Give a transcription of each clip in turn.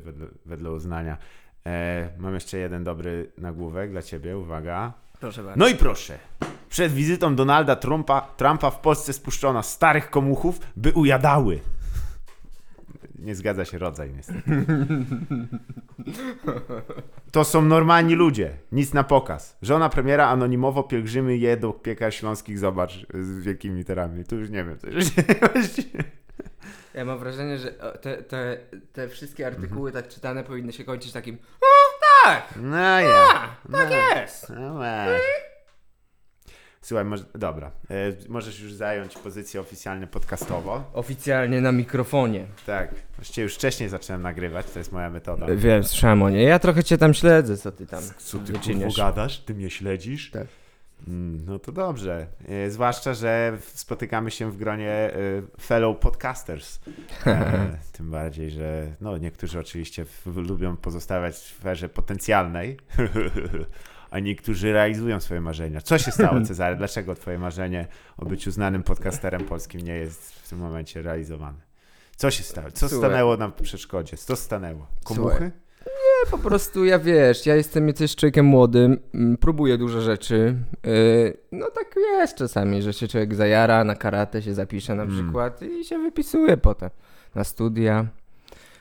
wedle, wedle uznania. E, mam jeszcze jeden dobry nagłówek dla ciebie, uwaga. Proszę bardzo. No i proszę. Przed wizytą Donalda Trumpa, Trumpa w Polsce spuszczono starych komuchów, by ujadały. Nie zgadza się rodzaj, niestety. To są normalni ludzie, nic na pokaz. Żona premiera anonimowo pielgrzymy je do piekar śląskich, zobacz, z wielkimi literami. Tu już nie wiem, co już. Ja mam wrażenie, że o, te, te, te wszystkie artykuły tak czytane powinny się kończyć takim O, tak! No ja. Tak no. jest! No weź. Słuchaj, może, dobra, e, możesz już zająć pozycję oficjalnie podcastowo. Oficjalnie na mikrofonie. Tak, właściwie już wcześniej zacząłem nagrywać, to jest moja metoda. Wiem, słyszałem o niej. Ja trochę cię tam śledzę, co ty tam Co ty wyczyniasz. kurwa gadasz? Ty mnie śledzisz? Tak. Mm, no to dobrze. E, zwłaszcza, że spotykamy się w gronie e, fellow podcasters. E, tym bardziej, że no, niektórzy oczywiście lubią pozostawać w sferze potencjalnej, a niektórzy realizują swoje marzenia. Co się stało, Cezary? Dlaczego twoje marzenie o byciu znanym podcasterem polskim nie jest w tym momencie realizowane? Co się stało? Co Słuchaj. stanęło na przeszkodzie? Co stanęło? Komuchy? Słuchaj. Po prostu ja wiesz, ja jestem też człowiekiem młodym, mm, próbuję dużo rzeczy. Yy, no tak wiesz czasami, że się człowiek zajara, na karate się zapisze na Mm. przykład i się wypisuje potem na studia,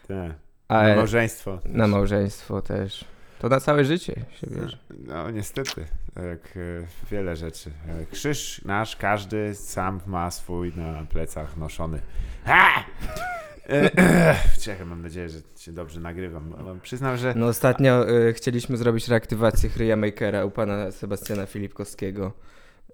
Tak. a Na małżeństwo. na małżeństwo też. To na całe życie się bierze. No niestety, jak e, wiele rzeczy. E, Krzyż nasz, każdy sam ma swój na plecach noszony. Ha! E, e, Czekaj, mam nadzieję, że się dobrze nagrywam. Przyznam, że No ostatnio y, chcieliśmy zrobić reaktywację Chryja Makera u pana Sebastiana Filipkowskiego.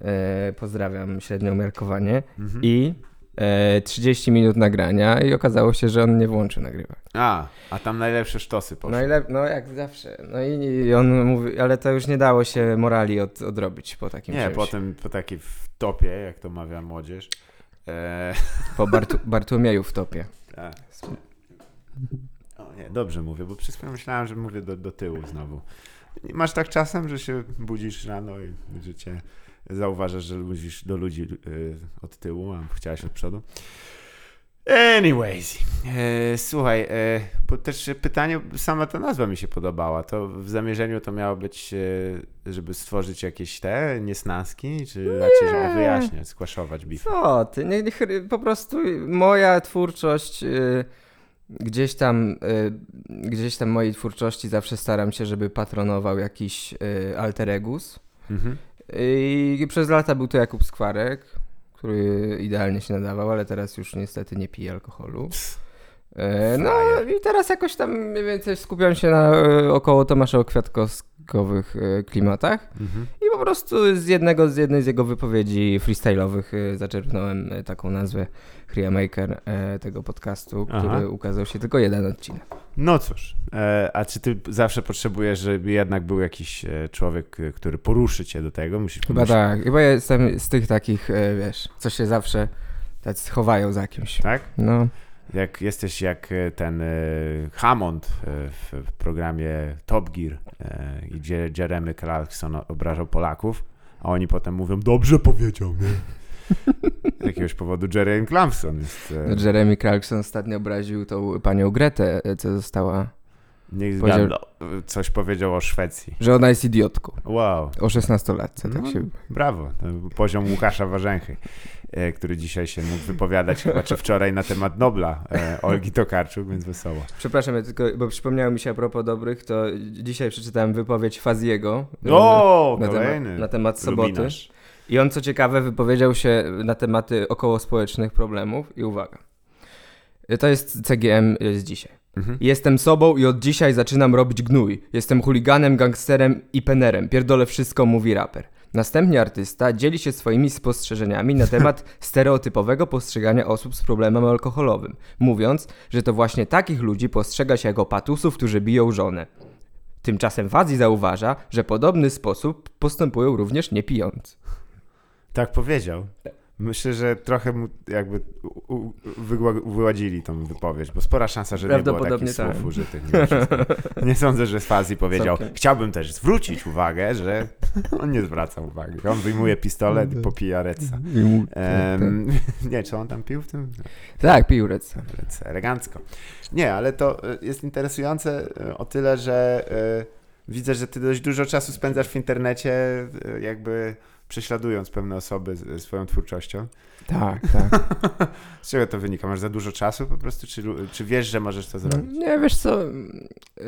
E, pozdrawiam średnią miarkowanie. Mhm. I e, 30 minut nagrania i okazało się, że on nie włączy nagrywania. A, a tam najlepsze sztosy poszły. Najlep- no jak zawsze. No i, i on mówi, ale to już nie dało się morali od, odrobić po takim Nie, czymś. potem po takiej wtopie, jak to mawia młodzież. E, Po Bartu- Bartłomieju w topie. O nie, dobrze mówię, bo przez chwilę myślałem, że mówię do, do tyłu znowu. Masz tak czasem, że się budzisz rano i że cię zauważasz, że mówisz do ludzi y, od tyłu, a chciałaś od przodu. Anyways, e, słuchaj, e, bo też pytanie, sama ta nazwa mi się podobała. To w zamierzeniu to miało być, e, żeby stworzyć jakieś te niesnaski, czy raczej żeby wyjaśniać, skwaszować beef? Co ty? Nie, nie, po prostu moja twórczość y, gdzieś tam y, gdzieś tam mojej twórczości zawsze staram się, żeby patronował jakiś y, alter egus. Mhm. I przez lata był to Jakub Skwarek, który idealnie się nadawał, ale teraz już niestety nie pije alkoholu. E, No i teraz jakoś tam mniej więcej skupiam się na e, około Tomasza Kwiatkowskowych e, klimatach Mhm. i po prostu z jednego z jednej z jego wypowiedzi freestyle'owych zaczerpnąłem taką nazwę Chria Maker e, tego podcastu, Aha. który ukazał się tylko jeden odcinek. No cóż, a czy ty zawsze potrzebujesz, żeby jednak był jakiś człowiek, który poruszy cię do tego? Musisz Chyba musisz- tak, chyba jestem z tych takich, wiesz, co się zawsze tacy chowają za kimś. Tak? No. Jak jesteś jak e, ten e, Hammond e, w, programie Top Gear, gdzie Jeremy Clarkson obrażał Polaków, a oni potem mówią, dobrze powiedział, nie? Z jakiegoś powodu Jeremy Clarkson jest... No, Jeremy Clarkson ostatnio obraził tą panią Gretę, co została, niech powiedział- coś powiedział o Szwecji. że ona jest idiotką. Wow, O 16-latce, tak No. się... brawo. Był poziom Łukasza Warzęchy, który dzisiaj się mógł wypowiadać chyba czy wczoraj na temat Nobla e, Olgi Tokarczuk, więc wesoło. Przepraszam, ja tylko, bo przypomniało mi się a propos dobrych, to dzisiaj przeczytałem wypowiedź Faziego O, na, kolejny. temat, na temat soboty. I on, co ciekawe, wypowiedział się na tematy okołospołecznych problemów i uwaga. To jest CGM z dzisiaj. Mhm. Jestem sobą i od dzisiaj zaczynam robić gnój. Jestem chuliganem, gangsterem i penerem. Pierdolę wszystko, mówi raper. Następnie artysta dzieli się swoimi spostrzeżeniami na temat stereotypowego postrzegania osób z problemem alkoholowym, mówiąc, że to właśnie takich ludzi postrzega się jako patusów, którzy biją żonę. Tymczasem Fazi zauważa, że podobny sposób postępują również niepijący. Tak powiedział. Myślę, że trochę mu jakby wyładzili tą wypowiedź, bo spora szansa, że nie było takich tak. słów użytych. Nie sądzę, że Swazi powiedział, Całkiem. chciałbym też zwrócić uwagę, że on nie zwraca uwagi. On wyjmuje pistolet i popija reca. Em, nie, czy on tam pił w tym? Tak, piórec. Rec, elegancko. Nie, ale to e, jest interesujące e, o tyle, że e, widzę, że ty dość dużo czasu spędzasz w internecie, jakby prześladując pewne osoby z- swoją twórczością. Tak, tak. Z czego to wynika? Masz za dużo czasu po prostu, czy, czy wiesz, że możesz to zrobić? Nie, wiesz co, mm,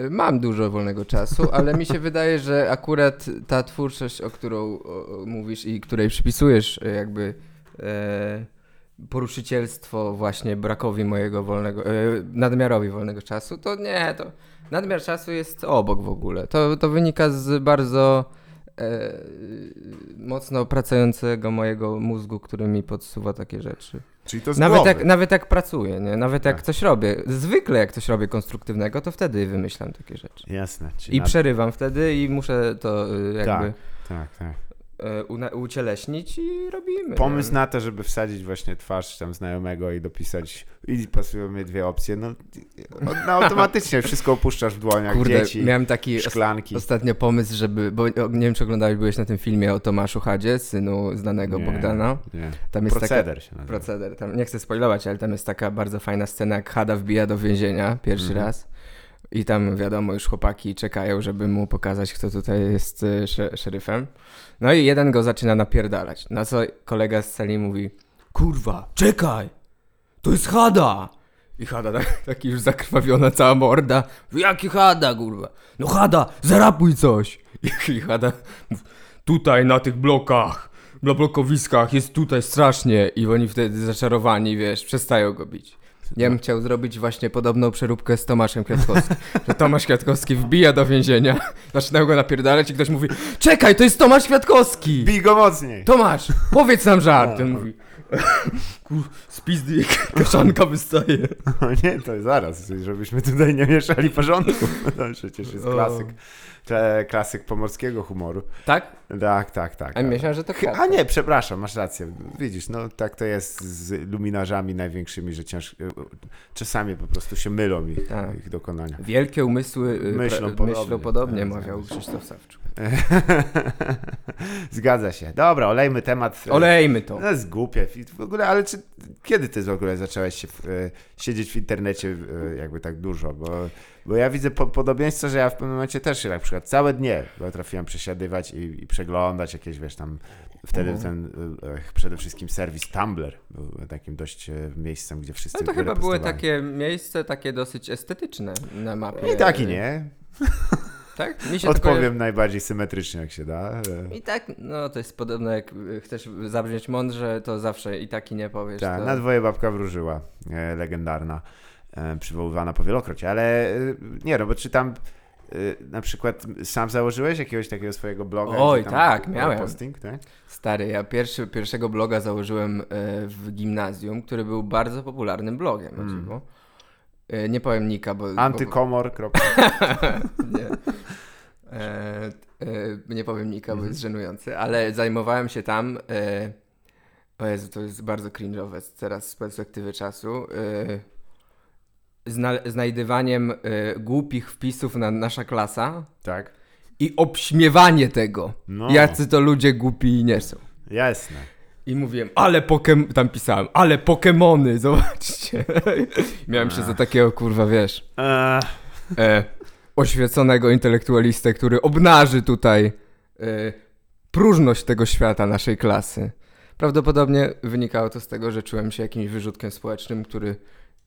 mam dużo wolnego czasu, ale mi się wydaje, że akurat ta twórczość, o którą mówisz i której przypisujesz e, jakby e, poruszycielstwo właśnie brakowi mojego wolnego, e, nadmiarowi wolnego czasu, to nie, to nadmiar czasu jest obok w ogóle. To, to wynika z bardzo e, mocno pracującego mojego mózgu, który mi podsuwa takie rzeczy. Czyli to z Nawet głowy. jak, nawet jak pracuję, nie? Nawet jak Tak. coś robię, zwykle jak coś robię konstruktywnego, to wtedy wymyślam takie rzeczy. Jasne. I na- przerywam wtedy i muszę to y, jakby Tak, tak, tak. Una- ucieleśnić i robimy. Pomysł nie? na to, żeby wsadzić właśnie twarz tam znajomego i dopisać i pasują mi dwie opcje, no no, automatycznie wszystko opuszczasz w dłoniach, Kurde, dzieci, miałem taki szklanki. ostatnio pomysł, żeby, bo nie wiem czy oglądałeś, byłeś na tym filmie o Tomaszu Hadzie, synu znanego Nie, Bogdana. Nie. Tam jest taka, Proceder się nazywa. proceder. Tam, nie chcę spoilować, ale tam jest taka bardzo fajna scena, jak Hada wbija do więzienia pierwszy Mhm. raz. I tam wiadomo, już chłopaki czekają, żeby mu pokazać, kto tutaj jest y, sze- szeryfem. No i jeden go zaczyna napierdalać. Na co kolega z celi mówi: Kurwa, czekaj! To jest Hada! I Hada tak, taki już zakrwawiona cała morda. Jaki Hada, kurwa? No Hada, zarapuj coś! I Hada mówi, tutaj na tych blokach, na blokowiskach jest tutaj strasznie. I oni wtedy zaczarowani, wiesz, przestają go bić. Ja bym chciał zrobić właśnie podobną przeróbkę z Tomaszem Kwiatkowskim. Że Tomasz Kwiatkowski wbija do więzienia, zaczynają go napierdalać i ktoś mówi Czekaj, to jest Tomasz Kwiatkowski! Bij go mocniej! Tomasz, powiedz nam żart! Ten No. mówi Kur, z pizdy kaszanka wystaje. O nie, to zaraz, żebyśmy tutaj nie mieszali porządku. To przecież jest klasyk. Klasyk pomorskiego humoru. Tak? Tak, tak, tak. A myślałem, że to Chy- A nie, przepraszam, masz rację. Widzisz, no tak to jest z luminarzami największymi, że cięż... czasami po prostu się mylą ich, Tak. ich dokonania. Wielkie umysły y, Myślą pra- podobnie. myślą podobnie Tak, mawiał się. Krzysztof Sawczuk. Zgadza się. Dobra, olejmy temat. Olejmy to. No jest głupie. W ogóle, ale czy, kiedy ty w ogóle zacząłeś się, w- siedzieć w internecie jakby tak dużo? Bo, bo ja widzę po, podobieństwo, że ja w pewnym momencie też na przykład całe dnie potrafiłem przesiadywać i, i przeglądać jakieś, wiesz, tam wtedy Mhm. ten e, przede wszystkim serwis Tumblr był takim dość e, miejscem, gdzie wszyscy No to chyba były takie miejsce takie dosyć estetyczne na mapie. I tak i nie. Tak? Odpowiem najbardziej symetrycznie, jak się da. I tak, no to jest podobne jak y, chcesz zabrzmieć mądrze, to zawsze i tak i nie powiesz. Tak, to... na dwoje babka wróżyła, e, legendarna, e, przywoływana powielokroć, ale e, nie no, bo czy tam na przykład sam założyłeś jakiegoś takiego swojego bloga? Oj, tak, miałem. Posting, tak? Stary, ja pierwszy, pierwszego bloga założyłem e, w gimnazjum, który był bardzo popularnym blogiem, Mm. Nie powiem Nika, bo... Antykomor. bo nie. E, e, nie powiem Nika, bo jest żenujący, ale zajmowałem się tam... E, o Jezu, to jest bardzo cringe'owe teraz z perspektywy czasu. E, zna, znajdywaniem e, głupich wpisów na nasza klasa Tak? i obśmiewanie tego, No, jacy to ludzie głupi nie są. jasne. I mówiłem, ale pokem... tam pisałem, ale Pokemony, zobaczcie. Miałem się za takiego, kurwa, wiesz, E, e, oświeconego intelektualistę, który obnaży tutaj e, próżność tego świata naszej klasy. Prawdopodobnie wynikało to z tego, że czułem się jakimś wyrzutkiem społecznym, który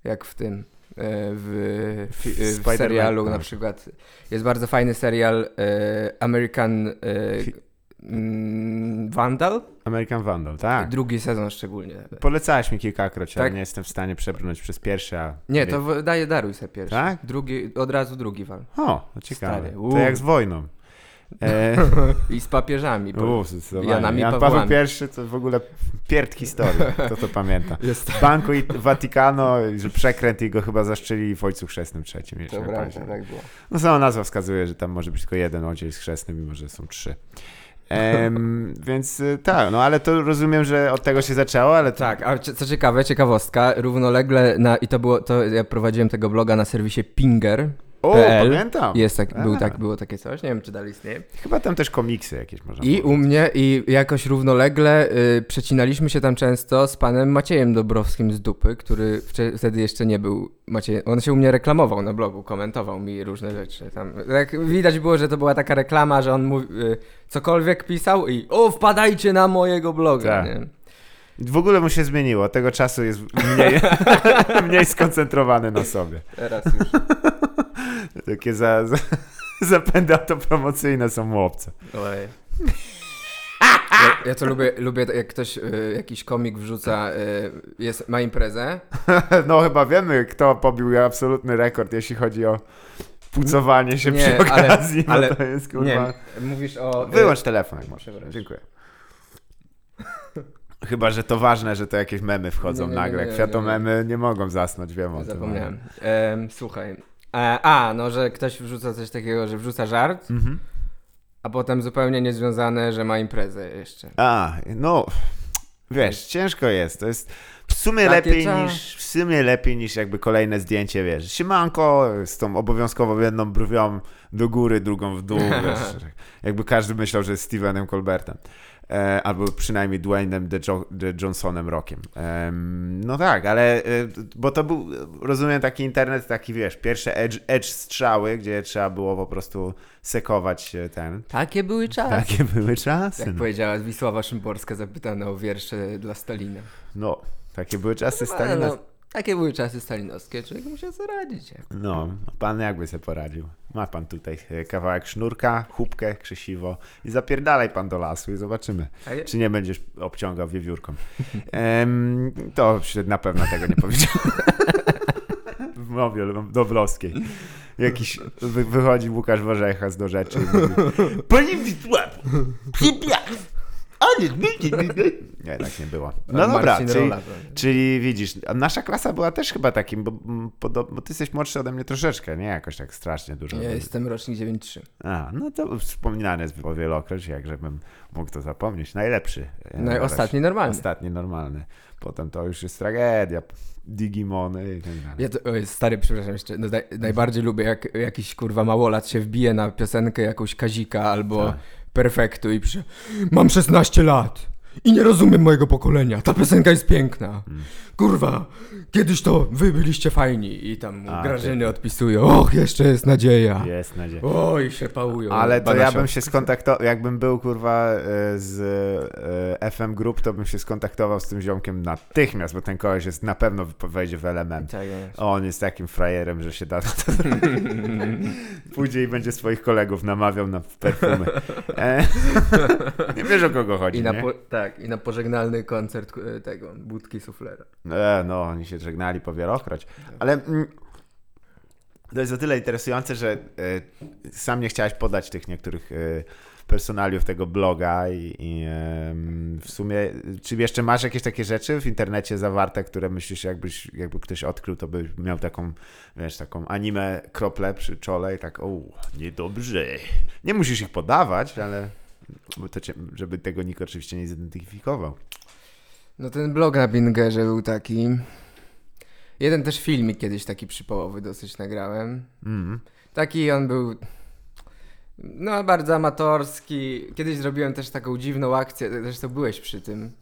jak w tym, w, w Spider-Man, serialu tak. na przykład, jest bardzo fajny serial e, American e, mm, Vandal, American Vandal, tak. drugi sezon szczególnie. Polecałeś mi kilkakroć, ale Tak? nie jestem w stanie przebrnąć przez pierwszy, a... Nie, to w- daję daruj sobie pierwszy. Tak? Drugi, od razu drugi wal. O, to ciekawe. Stary, To jak z wojną. E, I z papieżami. Zdecydowanie. Janami Jan. Paweł I to w ogóle pierd historii, kto to pamięta. jest Banku i Watikano, że przekręt i go chyba zaszczeli w Ojcu Chrzestnym prawda, pamiętam. tak było. No sama nazwa wskazuje, że tam może być tylko jeden ojciec chrzestny, mimo że są trzy. Więc y, tak, no ale to rozumiem, że od tego się zaczęło, ale to... Tak, a co ciekawe, ciekawostka, równolegle na, i to było, to ja prowadziłem tego bloga na serwisie Pinger. O, PL. pamiętam. Jest tak, był A. tak, było takie coś, nie wiem czy dalej istnieje. Chyba tam też komiksy jakieś można I u powiedzieć. mnie, i jakoś równolegle y, przecinaliśmy się tam często z panem Maciejem Dobrowskim z Dupy, który wcze- wtedy jeszcze nie był Maciej. On się u mnie reklamował na blogu, komentował mi różne rzeczy. Tam, jak widać było, że to była taka reklama, że on mówi, y, cokolwiek pisał i o, wpadajcie na mojego bloga. Tak. Nie? W ogóle mu się zmieniło. Tego czasu jest mniej, mniej skoncentrowany na sobie. Teraz już. Takie za, za, zapędy autopromocyjne są mu obce. Ojej. Ja, ja to lubię, lubię jak ktoś, y, jakiś komik wrzuca, y, jest, ma imprezę No chyba wiemy, kto pobił absolutny rekord, jeśli chodzi o pucowanie się Nie, przy ale- okazji. no ale- to jest Nie, kurwa... mówisz o... y, Wyłącz telefon, jak możesz. Dziękuję. Chyba, że to ważne, że to jakieś memy wchodzą Nie, nie, nie, nagle. nie, nie, Kwiatomemy nie mogą zasnąć, wiem o tym. Zapomniałem. Em, słuchaj. E, a, no, że ktoś wrzuca coś takiego, że wrzuca żart, Mhm. a potem zupełnie niezwiązane, że ma imprezę jeszcze. A, no, wiesz, ciężko jest. To jest w sumie Takie lepiej niż, w sumie lepiej niż jakby kolejne zdjęcie, wiesz, siemanko z tą obowiązkowo jedną brwią do góry, drugą w dół, wiesz, jakby każdy myślał, że jest Stevenem Colbertem. E, albo przynajmniej Dwayne'em The, jo- The Johnsonem Rockiem. Em, no tak, ale e, bo to był, rozumiem, taki internet, taki wiesz, pierwsze edge, edge strzały, gdzie trzeba było po prostu sekować e, ten. Takie były czasy. Takie były czasy. Jak no. powiedziała Wisława Szymborska zapytana o wiersze dla Stalina. No, takie były czasy Ale Stalina. no, takie były czasy stalinowskie, człowiek musiał sobie radzić. No, pan jakby sobie poradził. Ma pan tutaj e, kawałek sznurka, chubkę, krzesiwo i zapierdalaj pan do lasu i zobaczymy, je- czy nie będziesz obciągał wiewiórką. Em, to na pewno tego nie powiedziałem. W mowie Dowlowskiej. Jakiś wy, wychodzi Łukasz Warzecha do rzeczy i mówi Panie Wisław, ale... Nie, tak nie było. No dobra, czyli, Czyli widzisz, nasza klasa była też chyba takim, bo, bo ty jesteś młodszy ode mnie troszeczkę, nie jakoś tak strasznie dużo. Ja jestem rocznik 9-3. A, no to wspominane jest było wielokroć, jakżebym mógł to zapomnieć. Najlepszy. e, No i ostatni normalny. Ostatni normalny. Potem to już jest tragedia. Digimony i tak dalej. Ja to, stary, przepraszam jeszcze, no, naj, najbardziej lubię jak jakiś kurwa małolat się wbije na piosenkę jakąś Kazika albo Tak. Perfektu i pisze Mam 16 lat i nie rozumiem mojego pokolenia, ta piosenka jest piękna. Mm. Kurwa, kiedyś to wy byliście fajni i tam A, Grażyny ty- odpisują, och, jeszcze jest nadzieja. Jest nadzieja. Oj, się pałują. Ale to ja bym się skontaktował, jakbym był kurwa e, z e, FM Group, to bym się skontaktował z tym ziomkiem natychmiast, bo ten koleś jest na pewno wejdzie w element. Tak jest. On jest takim frajerem, że się da to Pójdzie i będzie swoich kolegów namawiał na perfumy. E, nie wiesz o kogo chodzi, I na, nie? po, tak, I na pożegnalny koncert e, tego, budki suflera. E, no, oni się żegnali po wielokroć. Ale mm, to jest o tyle interesujące, że e, sam nie chciałeś podać tych niektórych e, personaliów tego bloga i, i w sumie, czy jeszcze masz jakieś takie rzeczy w internecie zawarte, które myślisz, jakbyś, jakby ktoś odkrył, to by miał taką, wiesz, taką anime kroplę przy czole i tak, o, niedobrze. Nie musisz ich podawać, ale cię, żeby tego nikt oczywiście nie zidentyfikował. No ten blog na Bingerze był taki. Jeden też filmik kiedyś taki przypołowy dosyć nagrałem. Mm. Taki on był. No, bardzo amatorski. Kiedyś zrobiłem też taką dziwną akcję, zresztą byłeś przy tym.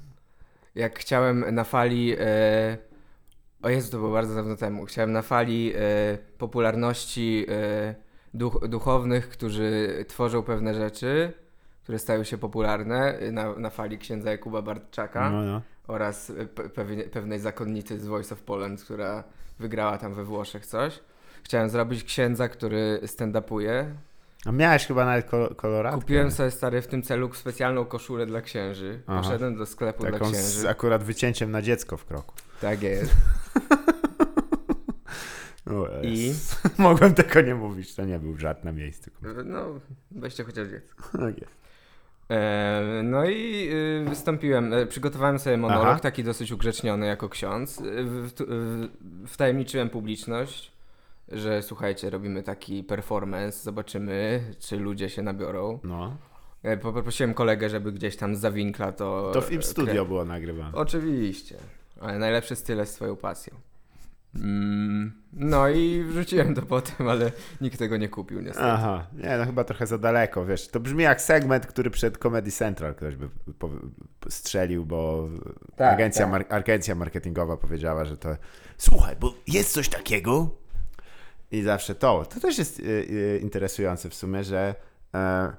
Jak chciałem na fali. E... O Jezu, to było bardzo dawno temu. Chciałem na fali e... popularności e... duch... duchownych, którzy tworzą pewne rzeczy, które stają się popularne, e, na, na fali księdza Jakuba Bartczaka No, no. oraz pewnie, pewnej zakonnicy z Voice of Poland, która wygrała tam we Włoszech coś. Chciałem zrobić księdza, który stand-upuje. A miałeś chyba nawet kol- koloratkę. Kupiłem sobie stary w tym celu specjalną koszulę dla księży. Aha. Poszedłem do sklepu dla Taką z księży. akurat wycięciem na dziecko w kroku. Tak jest. O, I? Mogłem tego nie mówić, to nie był żart na miejscu. No, weźcie chociaż dziecko. Tak jest. E, no i y, wystąpiłem, e, przygotowałem sobie monolog, Aha. taki dosyć ugrzeczniony jako ksiądz. W- w- Wtajemniczyłem publiczność, że słuchajcie, robimy taki performance, zobaczymy, czy ludzie się nabiorą. No. E, Poprosiłem kolegę, żeby gdzieś tam z zawinkla to... To w Im Studio było nagrywane. Oczywiście, ale najlepszy styl jest swoją pasją. Mm, no i wrzuciłem to potem, ale nikt tego nie kupił niestety. Aha, nie, no chyba trochę za daleko, wiesz. To brzmi jak segment, który przed Comedy Central ktoś by strzelił, bo Tak, agencja, tak. Mar- agencja marketingowa powiedziała, że to słuchaj, bo jest coś takiego i zawsze to. To też jest y, y, interesujące w sumie, że e,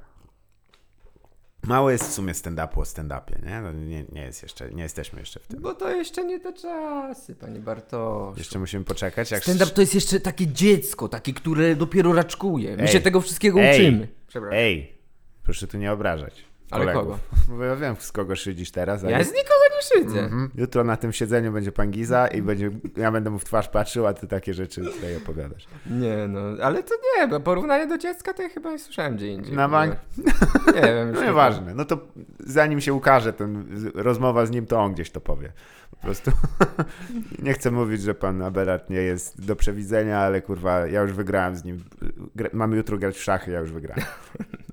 mało jest w sumie stand-upu o stand-upie, nie? No, nie? Nie jest jeszcze, nie jesteśmy jeszcze w tym. Bo to jeszcze nie te czasy, panie Bartosz. Jeszcze musimy poczekać, jak Stand-up to jest jeszcze takie dziecko, takie, które dopiero raczkuje. My Ej. się tego wszystkiego Ej. uczymy. Przepraszam. Ej, proszę tu nie obrażać. Ale kolegów. Bo ja wiem, z kogo szydzisz teraz. Ja jest- z nikogo nie szydzę. Mhm. Jutro na tym siedzeniu będzie pan Giza i będzie, ja będę mu w twarz patrzył, a ty takie rzeczy tutaj opowiadasz. Nie no, ale to nie, bo porównanie do dziecka to ja chyba nie słyszałem gdzie indziej. Na bank? Nie wiem. No nie nieważne. No to zanim się ukaże ten rozmowa z nim, to on gdzieś to powie. Po prostu nie chcę mówić, że pan Abelard nie jest do przewidzenia, ale kurwa, ja już wygrałem z nim. Gra- Mamy jutro grać w szachy, ja już wygrałem.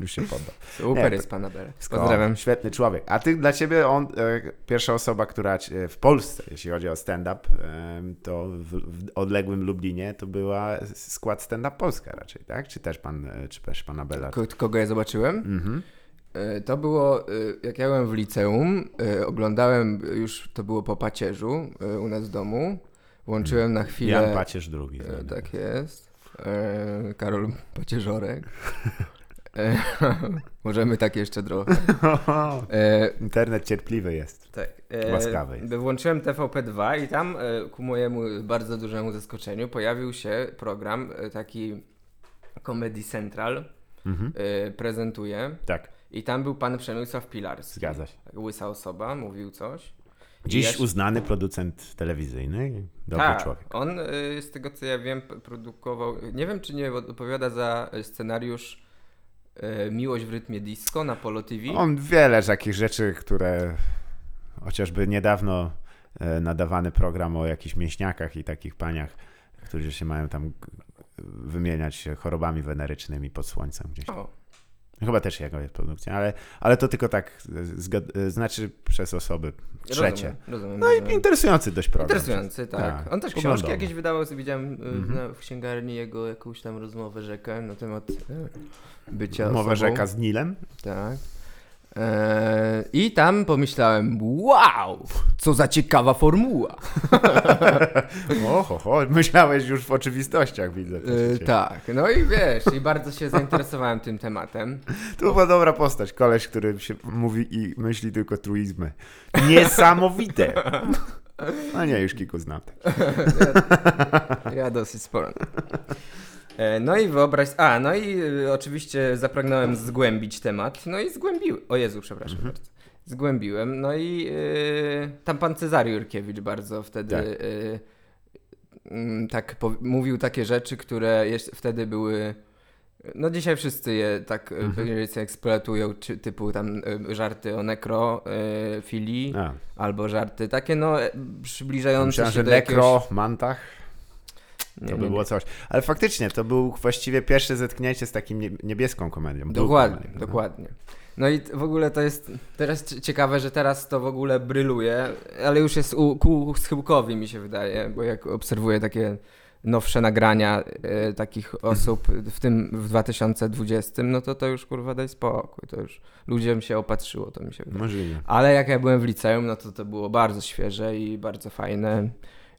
Już się poddał. Super Nie, jest pana Bere. Pozdrawiam. świetny człowiek. A ty, dla ciebie on, e, pierwsza osoba, która ci- w Polsce, jeśli chodzi o stand-up, to w, w odległym Lublinie to była skład stand-up Polska raczej, tak? Czy też pan, e, czy też pan Abelard? Ko- Kogo ja zobaczyłem? Mhm. E, To było, e, jak ja byłem w liceum, e, oglądałem, e, już to było po pacierzu e, u nas w domu. Włączyłem na chwilę. Jan Pacierz. E, Tak jest. E, Karol Pacierzorek. E, możemy tak jeszcze trochę. E, Internet cierpliwy jest. tak. E, Łaskawy jest. Włączyłem TVP2 i tam e, ku mojemu bardzo dużemu zaskoczeniu pojawił się program e, taki Comedy Central Mhm. e, prezentuje Tak, i tam był pan Przemysław Pilarski. zgadza się. Tak, Łysa osoba, mówił coś. Dziś się- uznany producent telewizyjny, dobry tak, człowiek. on z tego co ja wiem produkował, nie wiem czy nie odpowiada za scenariusz Miłość w rytmie disco na Polo TV. On wiele takich rzeczy, które chociażby niedawno e, nadawany program o jakichś mięśniakach i takich paniach, którzy się mają tam wymieniać chorobami wenerycznymi pod słońcem gdzieś. O, Chyba też jest produkcja, ale, ale to tylko tak zgad- znaczy przez osoby trzecie. Rozumiem, rozumiem, No i interesujący dość program. Interesujący, tak. Tak, On też książki jakieś wydawał, sobie widziałem na, w księgarni jego jakąś tam rozmowę rzekę na temat y, bycia Mowa osobą. rzeka z Nilem. Tak. Eee, I tam pomyślałem, wow, co za ciekawa formuła. Oho, ho, myślałeś już w oczywistościach, widzę. E, tak, no i wiesz, i bardzo się zainteresowałem tym tematem. To była dobra postać, koleś, który się mówi i myśli tylko truizmy. Niesamowite! No nie, już kilku znam. Ja dosyć sporo. E, No i wyobraź. A, no i y, oczywiście zapragnąłem zgłębić temat. No i zgłębiłem. O Jezu, przepraszam Mhm. bardzo. Zgłębiłem. No i y, tam pan Cezary Jurkiewicz bardzo wtedy Tak. y, mm, tak mówił takie rzeczy, które jeszcze wtedy były. No dzisiaj wszyscy je tak Mhm. mhm. eksploatują, czy, typu tam y, żarty o nekrofilii, albo żarty takie no e, przybliżające myślałem, się że do jakiegoś... nekro, mantach, Nie, to nie, by nie. było coś. Ale faktycznie, to był właściwie pierwsze zetknięcie z takim nie- niebieską komedią. Dokładnie, comedy, no. dokładnie. No i w ogóle to jest teraz ciekawe, że teraz to w ogóle bryluje, ale już jest u, ku schyłkowi mi się wydaje, bo jak obserwuję takie nowsze nagrania e, takich osób, w tym w 2020, no to to już kurwa daj spokój, to już ludziom się opatrzyło, to mi się wydaje. Możliwe. Ale jak ja byłem w liceum, no to to było bardzo świeże i bardzo fajne.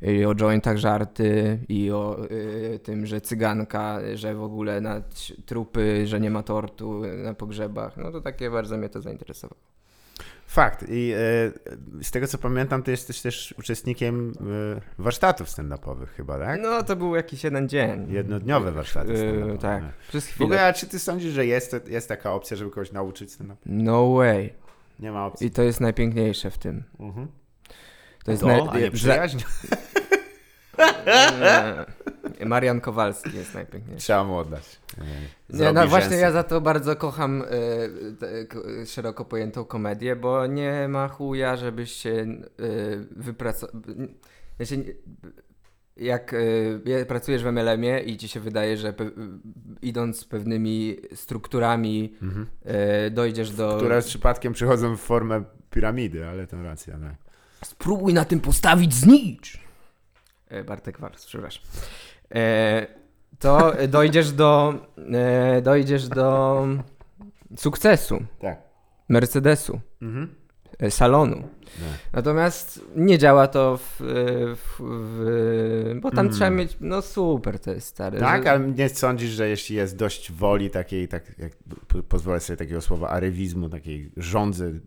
I o jointach żarty, i o y, tym, że cyganka, że w ogóle na trupy, że nie ma tortu na pogrzebach. No to takie bardzo mnie to zainteresowało. Fakt. I e, z tego co pamiętam, ty jesteś też uczestnikiem e, warsztatów stand-upowych chyba, tak? No to był jakiś jeden dzień. Jednodniowe warsztaty Yy, stand-upowe. tak, przez W ogóle, chwilę. a czy ty sądzisz, że jest, jest taka opcja, żeby kogoś nauczyć stand-up? No way. Nie ma opcji. I to jest najpiękniejsze w tym. Mhm. To jest To, naj- a nie przyjaźń? Marian Kowalski jest najpiękniejszy. Trzeba mu oddać. E, Nie, no właśnie rzęsy. ja za to bardzo kocham y, k- szeroko pojętą komedię, bo nie ma chuja, żebyś się y, wypracował. Ja się nie- jak y, je- pracujesz w MLM-ie i ci się wydaje, że pe- y, idąc pewnymi strukturami Mhm. y, dojdziesz do... Które z przypadkiem przychodzą w formę piramidy, ale to racja, tak. Spróbuj na tym postawić znicz. E, Bartek Wars, przepraszam. E, to dojdziesz do, e, dojdziesz do sukcesu, Tak. Mercedesu, Mhm. E, salonu. Tak. Natomiast nie działa to w, w, w bo tam Mm. trzeba mieć, no super to jest stary. Tak, że- ale nie sądzisz, że jeśli jest dość woli takiej, tak jak po- pozwolę sobie takiego słowa, arywizmu, takiej rządzy,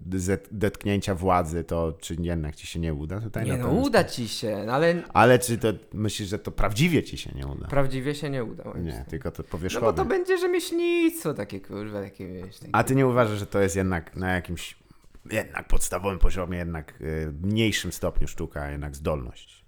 detknięcia władzy, to czy jednak ci się nie uda tutaj? Nie no, uda ci się, no ale Ale czy to myślisz, że to prawdziwie ci się nie uda? prawdziwie się nie uda. Nie, tylko to No powierzchownie. bo to będzie rzemieślnictwo takie kurwa, takie wiesz. Takie... A ty nie uważasz, że to jest jednak na jakimś jednak podstawowym poziomie, jednak y, mniejszym stopniu sztuka, a jednak zdolność?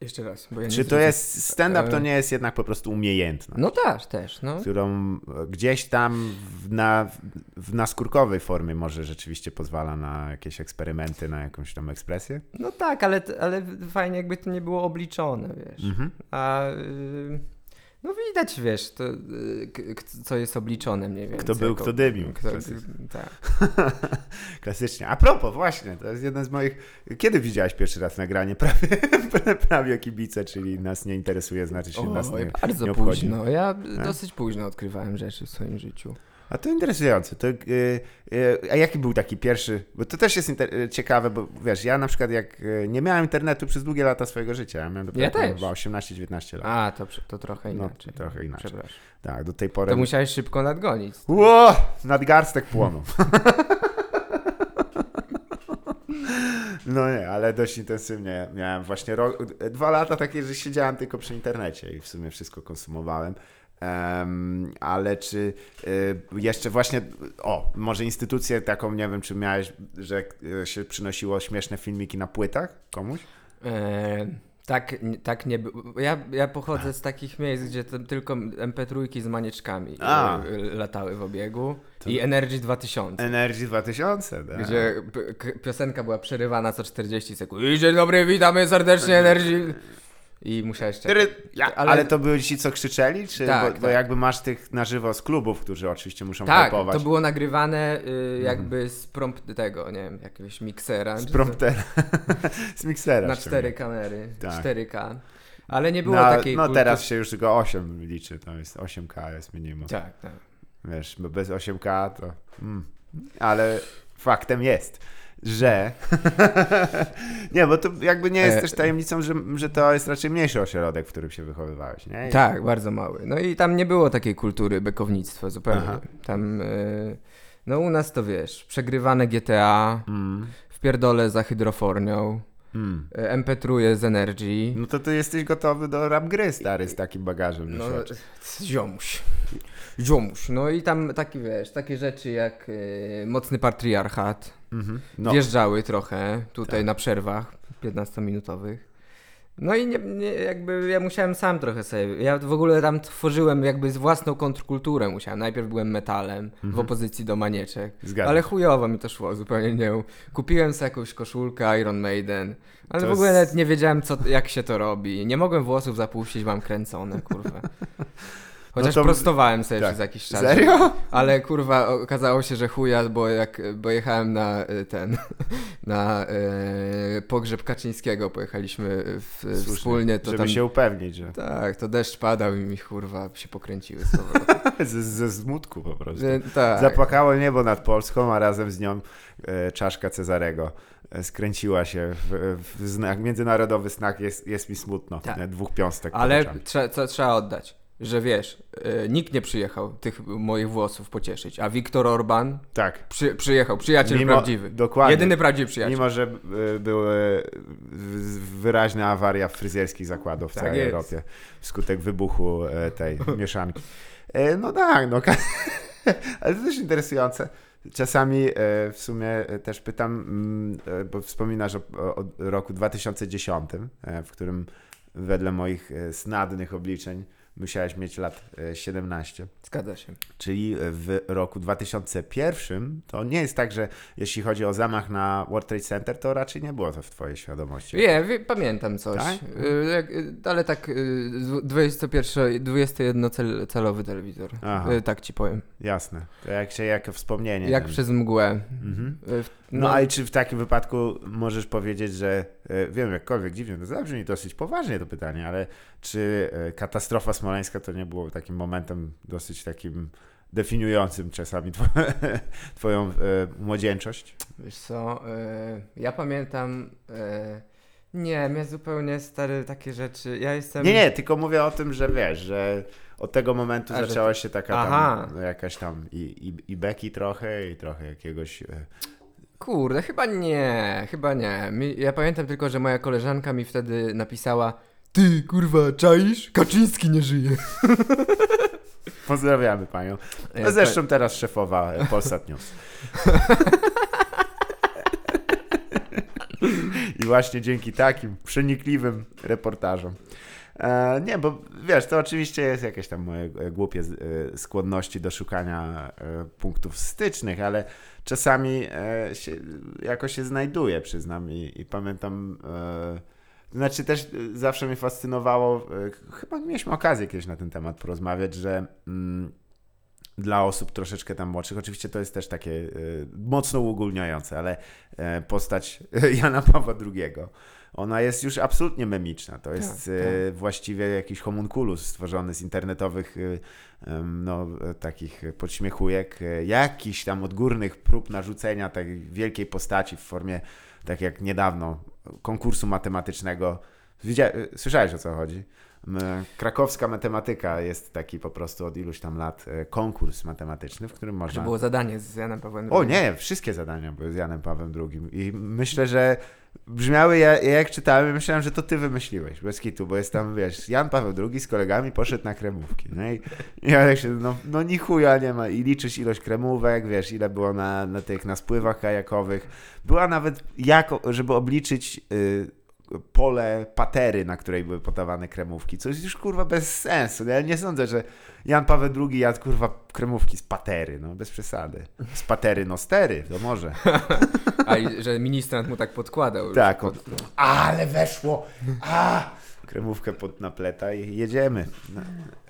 Jeszcze raz, ja Czy to jest stand-up, to E. nie jest jednak po prostu umiejętność? No też, też, no. którą gdzieś tam w, na, w naskórkowej formie może rzeczywiście pozwala na jakieś eksperymenty, na jakąś tam ekspresję. No tak, ale, ale fajnie jakby to nie było obliczone, wiesz. Mhm. A y, no widać, wiesz, to, y, co jest obliczone mniej więcej. Kto był, kto dymił. Kto, Klasycznie. tak. Klasycznie. A propos, właśnie, to jest jeden z moich... Kiedy widziałeś pierwszy raz nagranie prawie, prawie kibice, czyli nas nie interesuje, znaczy się nas Oj, nie, bardzo nie późno. Ja Tak? dosyć późno odkrywałem rzeczy w swoim życiu. A to interesujące. To, y, y, a jaki był taki pierwszy? Bo to też jest y, ciekawe, bo wiesz, ja na przykład jak y, nie miałem internetu przez długie lata swojego życia, ja miałem dopiero Ja też. chyba 18-19 lat. A, to, to trochę No, inaczej. trochę inaczej. Przepraszam. Tak, do tej pory. To musiałeś szybko nadgonić. Ło! Nadgarstek płonął. No nie, ale dość intensywnie miałem właśnie rok, dwa lata takie, że siedziałem tylko przy internecie i w sumie wszystko konsumowałem. Em, ale czy y, jeszcze właśnie, o, może instytucję taką, nie wiem, czy miałeś, że y, się przynosiło śmieszne filmiki na płytach komuś? E, tak, tak nie było. Ja, ja pochodzę z takich miejsc, gdzie tylko MP3 z manieczkami A. e, e, latały w obiegu To- i Energy 2000. Energy 2000, tak? Gdzie piosenka była przerywana co 40 sekund. I Dzień dobry, witamy serdecznie Energy. I musiałeś czekać. Ja, ale... Ale- to byli ci, co krzyczeli? Czy, Tak, bo, bo tak. jakby masz tych na żywo z klubów, którzy oczywiście muszą Tak, hypować. to było nagrywane y, jakby z prompt tego, nie wiem, jakiegoś miksera. Z promptera. z miksera. Na cztery kamery, Tak. 4K. Ale nie było No, takiej no teraz się już tylko 8 liczy, to jest 8K jest minimum. Tak, tak. Wiesz, bo bez 8K to... Mm. Ale faktem jest, że... nie, bo to jakby nie jest E, też tajemnicą, że, że to jest raczej mniejszy ośrodek, w którym się wychowywałeś, nie? I- Tak, bardzo mały. No i tam nie było takiej kultury bekownictwa zupełnie. Aha. Tam, y, no u nas to wiesz, przegrywane GTA, Mm. w pierdole za hydrofornią, Mm. y, MP3 z Energy. No to ty jesteś gotowy do rap gry, stary, z takim bagażem. No, ziomuś. Ziomuś. No i tam takie, wiesz, takie rzeczy jak y, mocny patriarchat mhm. no. wjeżdżały trochę tutaj Tak. na przerwach 15-minutowych. No i nie, nie, jakby ja musiałem sam trochę sobie. Ja w ogóle tam tworzyłem jakby z własną kontrkulturę. Musiałem. Najpierw byłem metalem w opozycji do manieczek. Zgadzam Ale chujowo mi to szło, zupełnie nie. Kupiłem sobie jakąś koszulkę Iron Maiden, ale To w ogóle jest- nawet nie wiedziałem, co, jak się to robi. Nie mogłem włosów zapuścić, mam kręcone, kurwa. Chociaż to- prostowałem sobie tak. przez jakiś czas. Serio? Ale kurwa, okazało się, że chuja, bo jak bo jechałem na y, ten, na y, pogrzeb Kaczyńskiego, pojechaliśmy w, Słusznie, wspólnie, to żeby tam... się upewnić, że Tak, to deszcz padał i mi kurwa się pokręciły z ze, ze smutku po prostu. Tak. Zapłakało niebo nad Polską, a razem z nią e, czaszka Cezarego e, skręciła się w, w znak, międzynarodowy znak jest, jest mi smutno. Tak. E, Dwóch piąstek Ale trze, co trzeba oddać, że wiesz, y, nikt nie przyjechał tych moich włosów pocieszyć, a Viktor Orban Tak. przy, przyjechał, przyjaciel Mimo- prawdziwy. Dokładnie. Jedyny prawdziwy przyjaciel. Mimo, że e, były w- wyraźna awaria fryzjerskich zakładów w Tak całej jest. Europie wskutek wybuchu e, tej mieszanki. E, No tak, no. Ale to też interesujące. Czasami e, w sumie e, też pytam, mm, e, bo wspominasz o, o, roku 2010, e, w którym wedle moich e, snadnych obliczeń musiałeś mieć lat e, 17. Zgadza się. Czyli w roku 2001 to nie jest tak, że jeśli chodzi o zamach na World Trade Center, to raczej nie było to w twojej świadomości. Nie, pamiętam coś. Tak? Jak, y, ale tak, y, dwu- 21, 21-calowy telewizor. Aha. Tak ci powiem. Jasne. To jak się jako wspomnienie. Jak ten- przez mgłę. Mhm. W- No, ale czy w takim wypadku możesz powiedzieć, że e, wiem, jakkolwiek dziwnie, to zabrzmi dosyć poważnie to pytanie, ale czy e, katastrofa smoleńska to nie było takim momentem dosyć takim definiującym czasami two, twoją e, młodzieńczość? Wiesz co, ja pamiętam... nie, mnie zupełnie stare takie rzeczy. Ja jestem. Nie, nie, tylko mówię o tym, że wiesz, że od tego momentu A, że zaczęła się taka tam, jakaś tam i, i, i beki trochę i trochę jakiegoś... e, Kurde, chyba nie, chyba nie. Mi, ja pamiętam tylko, że moja koleżanka mi wtedy napisała Ty, kurwa, czaisz? Kaczyński nie żyje. Pozdrawiamy panią. No zresztą teraz szefowa e, Polsat News. I właśnie dzięki takim przenikliwym reportażom. E, nie, bo wiesz, to oczywiście jest jakieś tam moje głupie e, skłonności do szukania e, punktów stycznych, ale czasami się, jakoś się znajduje, przyznam. I, i pamiętam, znaczy też zawsze mnie fascynowało, chyba mieliśmy okazję kiedyś na ten temat porozmawiać, że mm, dla osób troszeczkę tam młodszych. Oczywiście to jest też takie y, mocno uogólniające, ale e, postać Jana Pawła II. Ona jest już absolutnie memiczna. To jest Tak, e, właściwie jakiś homunculus stworzony z internetowych em, no, e, takich podśmiechujek, e, jakichś tam odgórnych prób narzucenia tej wielkiej postaci w formie, tak jak niedawno, konkursu matematycznego. Widzia... e, Słyszałeś o co chodzi? Krakowska matematyka jest taki po prostu od iluś tam lat e, konkurs matematyczny, w którym można. było zadanie z Janem Pawłem II. O nie, wszystkie zadania były z Janem Pawłem II. I myślę, że brzmiały, ja, ja jak czytałem, myślałem, że to ty wymyśliłeś, bez kitu, bo jest tam, wiesz, Jan Paweł II z kolegami poszedł na kremówki. No i ja tak się, no, no ni chuja nie ma. I liczysz ilość kremówek, wiesz, ile było na, na tych, na spływach kajakowych. Była nawet, jako, żeby obliczyć y, pole patery, na której były podawane kremówki, co jest już kurwa bez sensu. Ja nie sądzę, że Jan Paweł II jadł kurwa kremówki z patery, no bez przesady. Z patery, no stery, to może. A i, że ministrant mu tak podkładał. Tak, pod, ale weszło, a! Kremówkę pod napleta i jedziemy. No,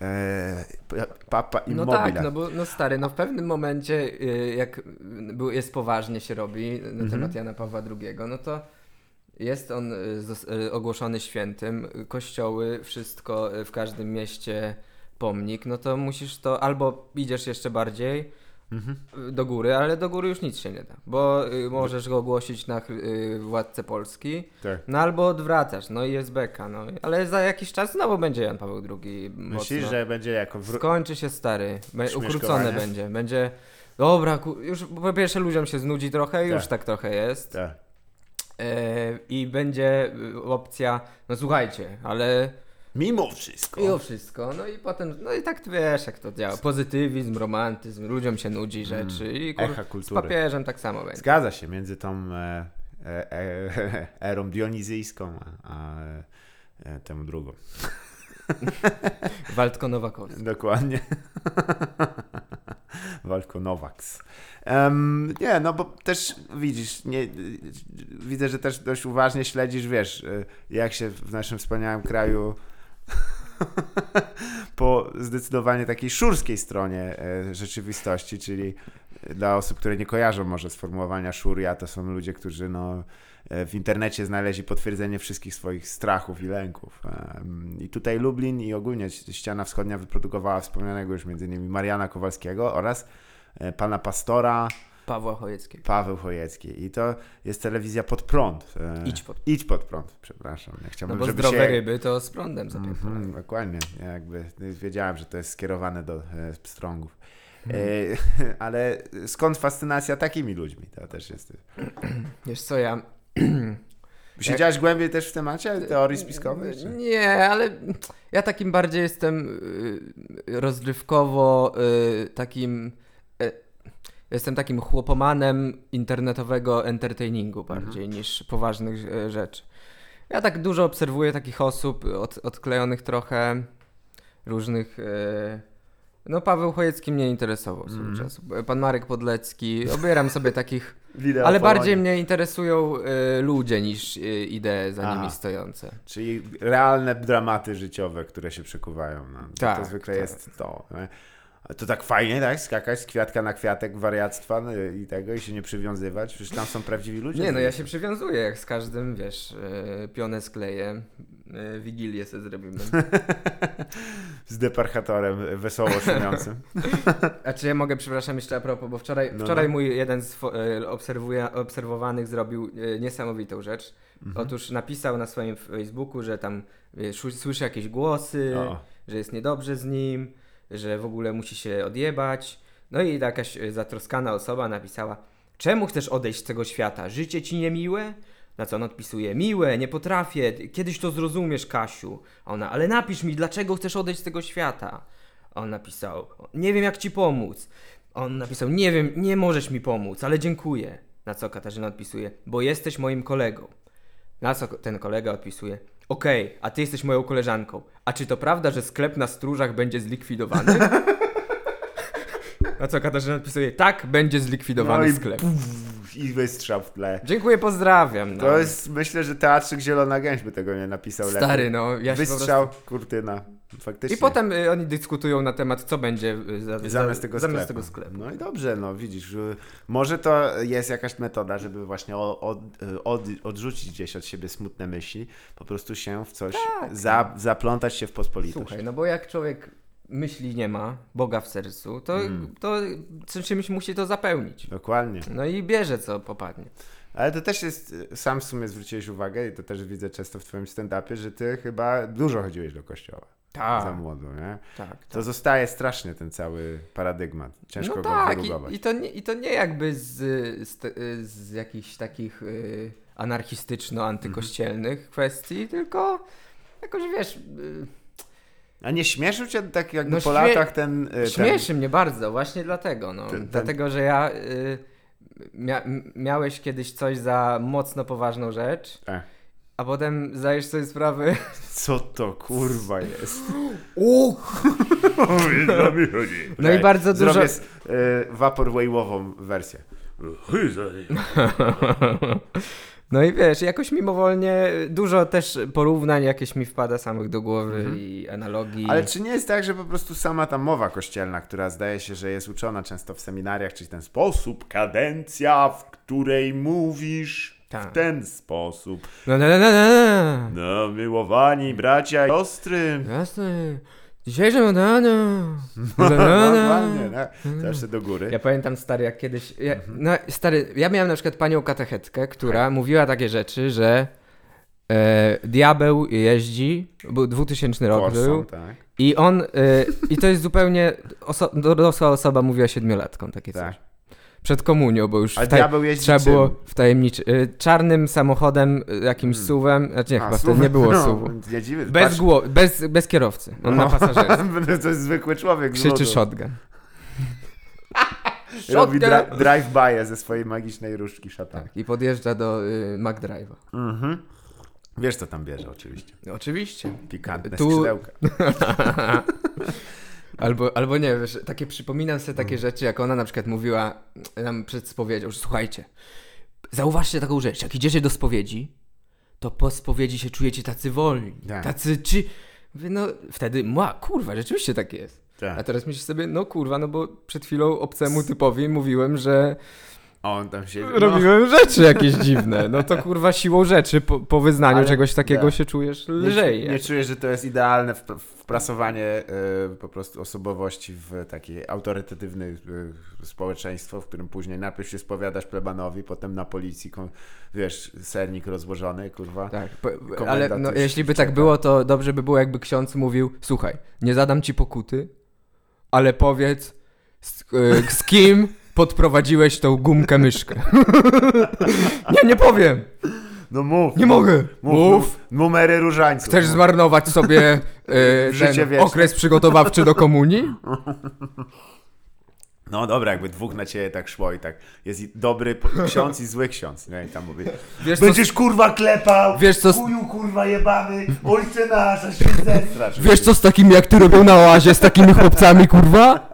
e, papa No immobile. tak, no bo no stary, no w pewnym momencie y, jak jest poważnie się robi na Mhm. temat Jana Pawła II, no to jest on y, y, ogłoszony świętym, kościoły, wszystko y, w każdym mieście pomnik, no to musisz to albo idziesz jeszcze bardziej Mhm. do góry, ale do góry już nic się nie da, bo możesz go ogłosić na władcę Polski, Tak. no albo odwracasz, no i jest beka, no ale za jakiś czas znowu będzie Jan Paweł II Myślisz, mocno. że będzie jako wró- Skończy się stary. Ukrócone będzie. Będzie. Dobra, już po pierwsze ludziom się znudzi trochę, już Tak. tak trochę jest. Tak. I będzie y, opcja, no słuchajcie, ale Mimo wszystko. mimo wszystko. No i potem, no i tak wiesz, jak to działa. Pozytywizm, romantyzm, ludziom się nudzi rzeczy. I kur... Mm. Echa z kultury. papieżem tak samo będzie. Zgadza się, między tą e, e, e, erą dionizyjską a, e, tę drugą. Waldko Nowakowski. Dokładnie. Walko Nowaks. Em, nie, no bo też widzisz, nie, widzę, że też dość uważnie śledzisz, wiesz, e, jak się w naszym wspaniałym kraju po zdecydowanie takiej szurskiej stronie e, rzeczywistości, czyli dla osób, które nie kojarzą może sformułowania szuria, to są ludzie, którzy no, w internecie znaleźli potwierdzenie wszystkich swoich strachów i lęków. I tutaj Lublin i ogólnie ściana wschodnia wyprodukowała wspomnianego już między innymi Mariana Kowalskiego oraz e, pana pastora Pawła Chojeckiego. Paweł Chojecki. I to jest telewizja pod prąd. E, Idź pod. Idź pod prąd, przepraszam. Ja No chciałbym, bo żeby zdrowe się... ryby to z prądem zapierdalają. Mhm, dokładnie. Ja jakby wiedziałem, że to jest skierowane do e, pstrągów. E, ale skąd fascynacja takimi ludźmi? To też jest. Wiesz co, ja Siedziałeś głębiej też w temacie teorii spiskowej? Czy? Nie, ale ja takim bardziej jestem y, rozrywkowo y, takim. y, Jestem takim chłopomanem internetowego entertainingu bardziej niż poważnych rzeczy. Ja tak dużo obserwuję takich osób od, odklejonych trochę, różnych... E, no Paweł Chojecki mnie interesował swego Mhm. czasu. Pan Marek Podlecki, obieram sobie takich... Wideo ale bardziej mnie interesują e, ludzie niż e, idee za nimi Aha. stojące. Czyli realne dramaty życiowe, które się przekuwają. No. To, Tak, to zwykle tak. jest to. To tak fajnie, tak? Skakać z kwiatka na kwiatek, wariactwa no, i tego, i się nie przywiązywać. Przecież tam są prawdziwi ludzie. Nie, no ja się przywiązuję, jak z każdym, wiesz, e, pionę skleję, wigilię sobie zrobimy. Z deparchatorem wesoło szumiącym. A czy ja mogę, przepraszam, jeszcze a propos, bo wczoraj, No, wczoraj no. mój jeden z e, obserwowanych zrobił e, niesamowitą rzecz. Mhm. Otóż napisał na swoim Facebooku, że tam e, słyszy jakieś głosy, O. że jest niedobrze z nim, że w ogóle musi się odjebać. No i jakaś e, zatroskana osoba napisała, czemu chcesz odejść z tego świata? Życie ci niemiłe? Na co on odpisuje, miłe, nie potrafię, kiedyś to zrozumiesz, Kasiu. A ona, ale napisz mi, dlaczego chcesz odejść z tego świata? A On napisał, nie wiem jak ci pomóc. A On napisał, nie wiem, nie możesz mi pomóc, ale dziękuję. Na co Katarzyna odpisuje, bo jesteś moim kolegą. Na co ten kolega odpisuje, okej, a ty jesteś moją koleżanką. A czy to prawda, że sklep na stróżach będzie zlikwidowany? Na co Katarzyna odpisuje, tak, będzie zlikwidowany No sklep. puf, I wystrzał w tle. Dziękuję, pozdrawiam. No. To jest, myślę, że teatrzyk Zielona Gęś by tego nie napisał Stary, lepiej. no, ja Wystrzał, kurtyna. Faktycznie. I potem y, oni dyskutują na temat, co będzie y, za, za, Zamiast tego, zamiast sklepu. tego sklepu. No i dobrze, no widzisz, y, może to jest jakaś metoda, żeby właśnie o- od, od, odrzucić gdzieś od siebie smutne myśli, po prostu się w coś, za, zaplątać się w pospolitość. Tak. Słuchaj, no bo jak człowiek myśli nie ma, Boga w sercu, to, Mm. to czymś musi to zapełnić. Dokładnie. No i bierze co popadnie. Ale to też jest, sam w sumie zwróciłeś uwagę i to też widzę często w twoim stand-upie, że ty chyba dużo chodziłeś do kościoła za Tak, młodo, nie? tak. To zostaje strasznie ten cały paradygmat. Ciężko no go tak, wyrugować. i, i, to nie, i to nie jakby z, z, z jakichś takich y, anarchistyczno-antykościelnych Mhm. kwestii, tylko jakoś wiesz, y, A nie śmieszył cię tak jakby No po śmie- latach ten... y, ten... śmieszy mnie bardzo, właśnie dlatego, no. Ten- ten- Dlatego, że ja... Y, mia, miałeś kiedyś coś za mocno poważną rzecz, E, a potem zdajesz sobie sprawę... co to kurwa jest? O! No i bardzo dużo... Zrobię z, y, vaporwave'ową wersję. No i wiesz, jakoś mimowolnie dużo też porównań jakieś mi wpada samych do głowy i analogii. Mhm. Ale czy nie jest tak, że po prostu sama ta mowa kościelna, która zdaje się, że jest uczona często w seminariach, czyli ten sposób, kadencja, w której mówisz Tak. w ten sposób. No, no, no, no, no. No, miłowani bracia i siostry. Jasne. Dzisiejsze no, no, no. No, no, no, Normalnie. Zawsze do góry. Ja pamiętam stary, jak kiedyś. Ja, Mhm. no, stary, ja miałem na przykład panią katechetkę, która mówiła takie rzeczy, że e, diabeł jeździ, był 2000 rok Korsą, był, tak. i on. E, I to jest zupełnie. Oso dorosła osoba mówiła siedmiolatką takie coś. Przed komunią, bo już A w taj- diabeł jeździ trzeba czym? było wtajemniczy. E, czarnym samochodem, e, jakimś Hmm. suwem. Znaczy nie, A, chyba wtedy nie było no, suwu. Nie dziwię. Bez, patrz- gło- bez, bez kierowcy. On No. na pasażerze. to jest zwykły człowiek. z Krzyczy ludu. shotgun. Robi Shotgun! dra- drive-by ze swojej magicznej różdżki szatan. Tak, i podjeżdża do y, McDrive'a. Mhm. Wiesz, co tam bierze oczywiście. Oczywiście. Pikantne Tu- skrzydełka. Albo, albo nie, wiesz, takie przypominam sobie takie rzeczy, jak ona na przykład mówiła nam przed spowiedzią, że słuchajcie, zauważcie taką rzecz, jak idziecie do spowiedzi, to po spowiedzi się czujecie tacy wolni, Tak. tacy czy... Mówię, No wtedy, ma, kurwa, rzeczywiście tak jest. A Tak. teraz myślisz sobie, no kurwa, no bo przed chwilą obcemu typowi mówiłem, że A on tam siedzi. No, robiłem rzeczy jakieś dziwne. No to kurwa siłą rzeczy po, po wyznaniu Ale- czegoś takiego tak. się czujesz nie, lżej. nie czujesz, że to jest idealne wp- wprasowanie y, po prostu osobowości w takie autorytatywne y, społeczeństwo, w którym później najpierw się spowiadasz plebanowi, potem na policji, kon- wiesz, sernik rozłożony, kurwa. Tak, po, ale no, jeśli by tak było, to dobrze by było, jakby ksiądz mówił: Słuchaj, nie zadam ci pokuty, ale powiedz, z, e, z kim podprowadziłeś tą gumkę myszkę. nie, nie powiem! No mów. Nie mogę! Mów, Mów! mów numery różańców. Chcesz Mów. zmarnować sobie e, ten wieczne. okres przygotowawczy do komunii? No dobra, jakby dwóch na ciebie tak szło i tak jest i dobry ksiądz i zły ksiądz. Nie? I tam mówi, Wiesz co, będziesz kurwa klepał, Wiesz co- chuju kurwa jebany, ojcze nasz, aż się zestrasz. wiesz co z takimi jak ty robią na oazie, z takimi chłopcami, kurwa?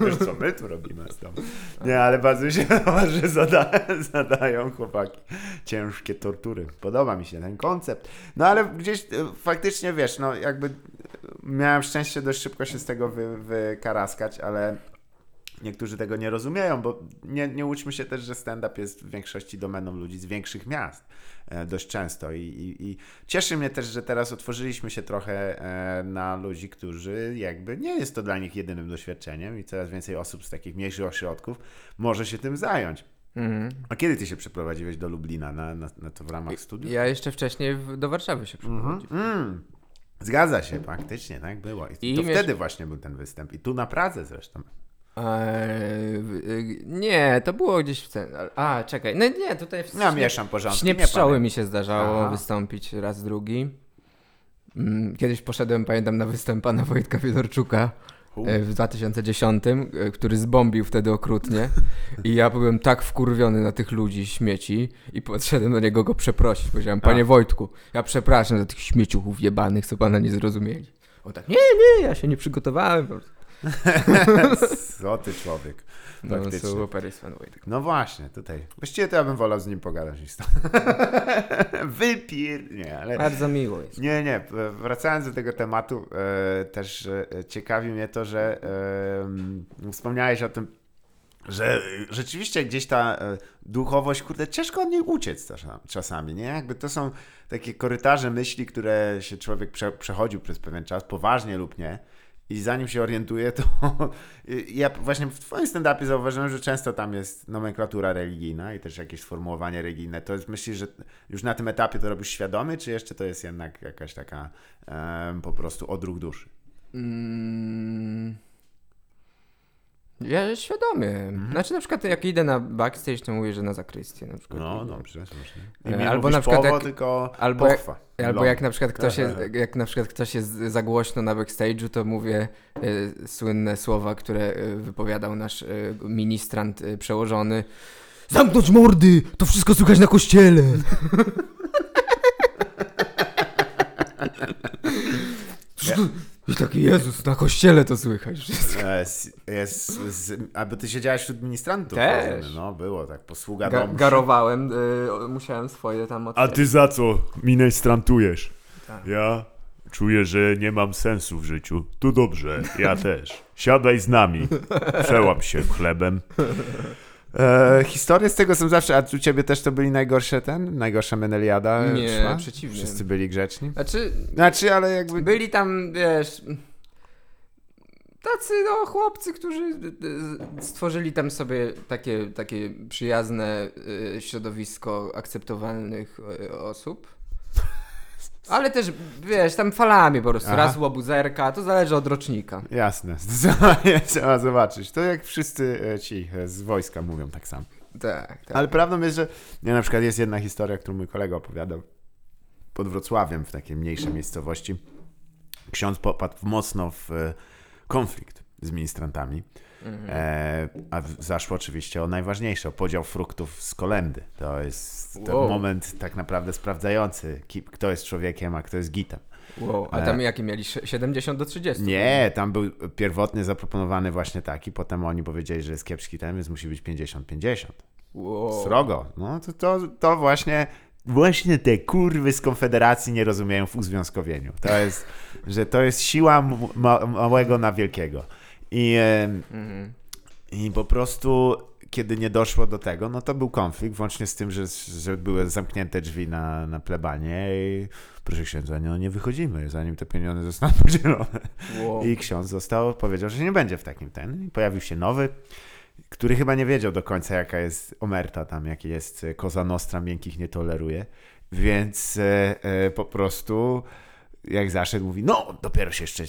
Wiesz co my tu robimy z tobą. Nie, ale bardzo mi się podoba, że zada, zadają chłopaki ciężkie tortury. Podoba mi się ten koncept. No ale gdzieś e, faktycznie wiesz, no jakby miałem szczęście dość szybko się z tego wy, wykaraskać, ale niektórzy tego nie rozumieją, bo nie, nie łudźmy się też, że stand-up jest w większości domeną ludzi z większych miast e, dość często I, i, i cieszy mnie też, że teraz otworzyliśmy się trochę e, na ludzi, którzy jakby nie jest to dla nich jedynym doświadczeniem i coraz więcej osób z takich mniejszych ośrodków może się tym zająć. Mhm. A kiedy ty się przeprowadziłeś do Lublina na, na, na to w ramach studiów? Ja jeszcze wcześniej w, do Warszawy się przeprowadziłem. Mm, zgadza się, faktycznie, tak było. I, I to miesz- wtedy właśnie był ten występ. I tu na Pradze zresztą. Eee, y, nie, to było gdzieś w ten. A, czekaj. No nie, tutaj w Ja mieszam porządki. Śnie nie pszczoły mi się zdarzało Aha. wystąpić raz, drugi. Mm, Kiedyś poszedłem, pamiętam, na występ pana Wojtka Fedorczuka U. e, w 2010, e, który zbombił wtedy okrutnie. I ja byłem tak wkurwiony na tych ludzi, śmieci, i podszedłem do niego go przeprosić. Powiedziałem, panie Wojtku, ja przepraszam za tych śmieciuchów jebanych, co pana nie zrozumieli. On tak, nie, nie, ja się nie przygotowałem. Co ty człowiek. No, super jest pan Wojtek. No właśnie, tutaj. Właściwie to ja bym wolał z nim pogadać niż to. Wypir... Nie, ale... Bardzo miło jest. Nie, nie. Wracając do tego tematu, e, też e, ciekawi mnie to, że wspomniałeś o tym, że rzeczywiście gdzieś ta e, duchowość, kurde, ciężko od niej uciec czasami- czasami, nie? Jakby to są takie korytarze myśli, które się człowiek prze, przechodził przez pewien czas, poważnie lub nie. I zanim się orientuje, to ja właśnie w twoim stand-upie zauważyłem, że często tam jest nomenklatura religijna i też jakieś sformułowanie religijne. To jest, myślisz, że już na tym etapie to robisz świadomie, czy jeszcze to jest jednak jakaś taka em, po prostu odruch duszy? Mm. Ja świadomie. Znaczy na przykład jak idę na backstage, to mówię, że na zakrystię na przykład. No, dobrze, słusznie. E, Nie albo na przykład powo, jak- tylko albo jak-. Albo jak na przykład ktoś jest, jak na przykład ktoś jest za głośno na backstage'u, to mówię e, słynne słowa, które e, wypowiadał nasz e, ministrant e, przełożony. Zamknąć mordy! To wszystko słychać na kościele! I taki Jezus, na kościele to słychać wszystko. Jest, jest, z, aby ty siedziałeś wśród ministrantów. Też. rozumiem. No, było tak, posługa Ga- domu. garowałem, e, musiałem swoje tam A otwierać. ty za co ministrantujesz? Tak. Ja czuję, że nie mam sensu w życiu. To dobrze, ja też. Siadaj z nami. Przełam się chlebem. E, historie z tego są zawsze, a u ciebie też to byli najgorsze ten? Najgorsza Meneliada Nie, szła? przeciwnie. Wszyscy byli grzeczni? Znaczy, Znaczy, ale jakby... Byli tam, wiesz, tacy no chłopcy, którzy stworzyli tam sobie takie, takie przyjazne y, środowisko akceptowalnych y, osób. Ale też, wiesz, tam falami po prostu. Aha. Raz łobuzerka, to zależy od rocznika. Jasne, trzeba zobaczyć. To jak wszyscy e, ci e, z wojska mówią tak samo. Tak, tak. Ale prawdą jest, że ja na przykład jest jedna historia, którą mój kolega opowiadał pod Wrocławiem, w takiej mniejszej miejscowości. Ksiądz popadł mocno w e, konflikt z ministrantami. E, a zaszło oczywiście o najważniejsze, o podział fruktów z kolendy. To jest ten Wow. moment tak naprawdę sprawdzający, kto jest człowiekiem, a kto jest gitem. Wow, a tam jakie mieli? Sze- 70 do 30? Nie, tam był pierwotnie zaproponowany właśnie taki, potem oni powiedzieli, że jest kiepski ten, więc musi być 50-50. Wow. Srogo. No to, to, to właśnie, właśnie te kurwy z Konfederacji nie rozumieją w uzwiązkowieniu. To jest, że to jest siła małego na wielkiego. I, Mhm. I po prostu, kiedy nie doszło do tego, no to był konflikt, włącznie z tym, że, że były zamknięte drzwi na, na plebanie i proszę księdza, no nie wychodzimy, zanim te pieniądze zostaną podzielone. Wow. I ksiądz został, powiedział, że nie będzie w takim ten. I pojawił się nowy, który chyba nie wiedział do końca, jaka jest omerta tam, jaki jest e, Koza Nostra, miękkich nie toleruje. Więc e, e, po prostu, jak zaszedł, mówi, no dopiero się jeszcze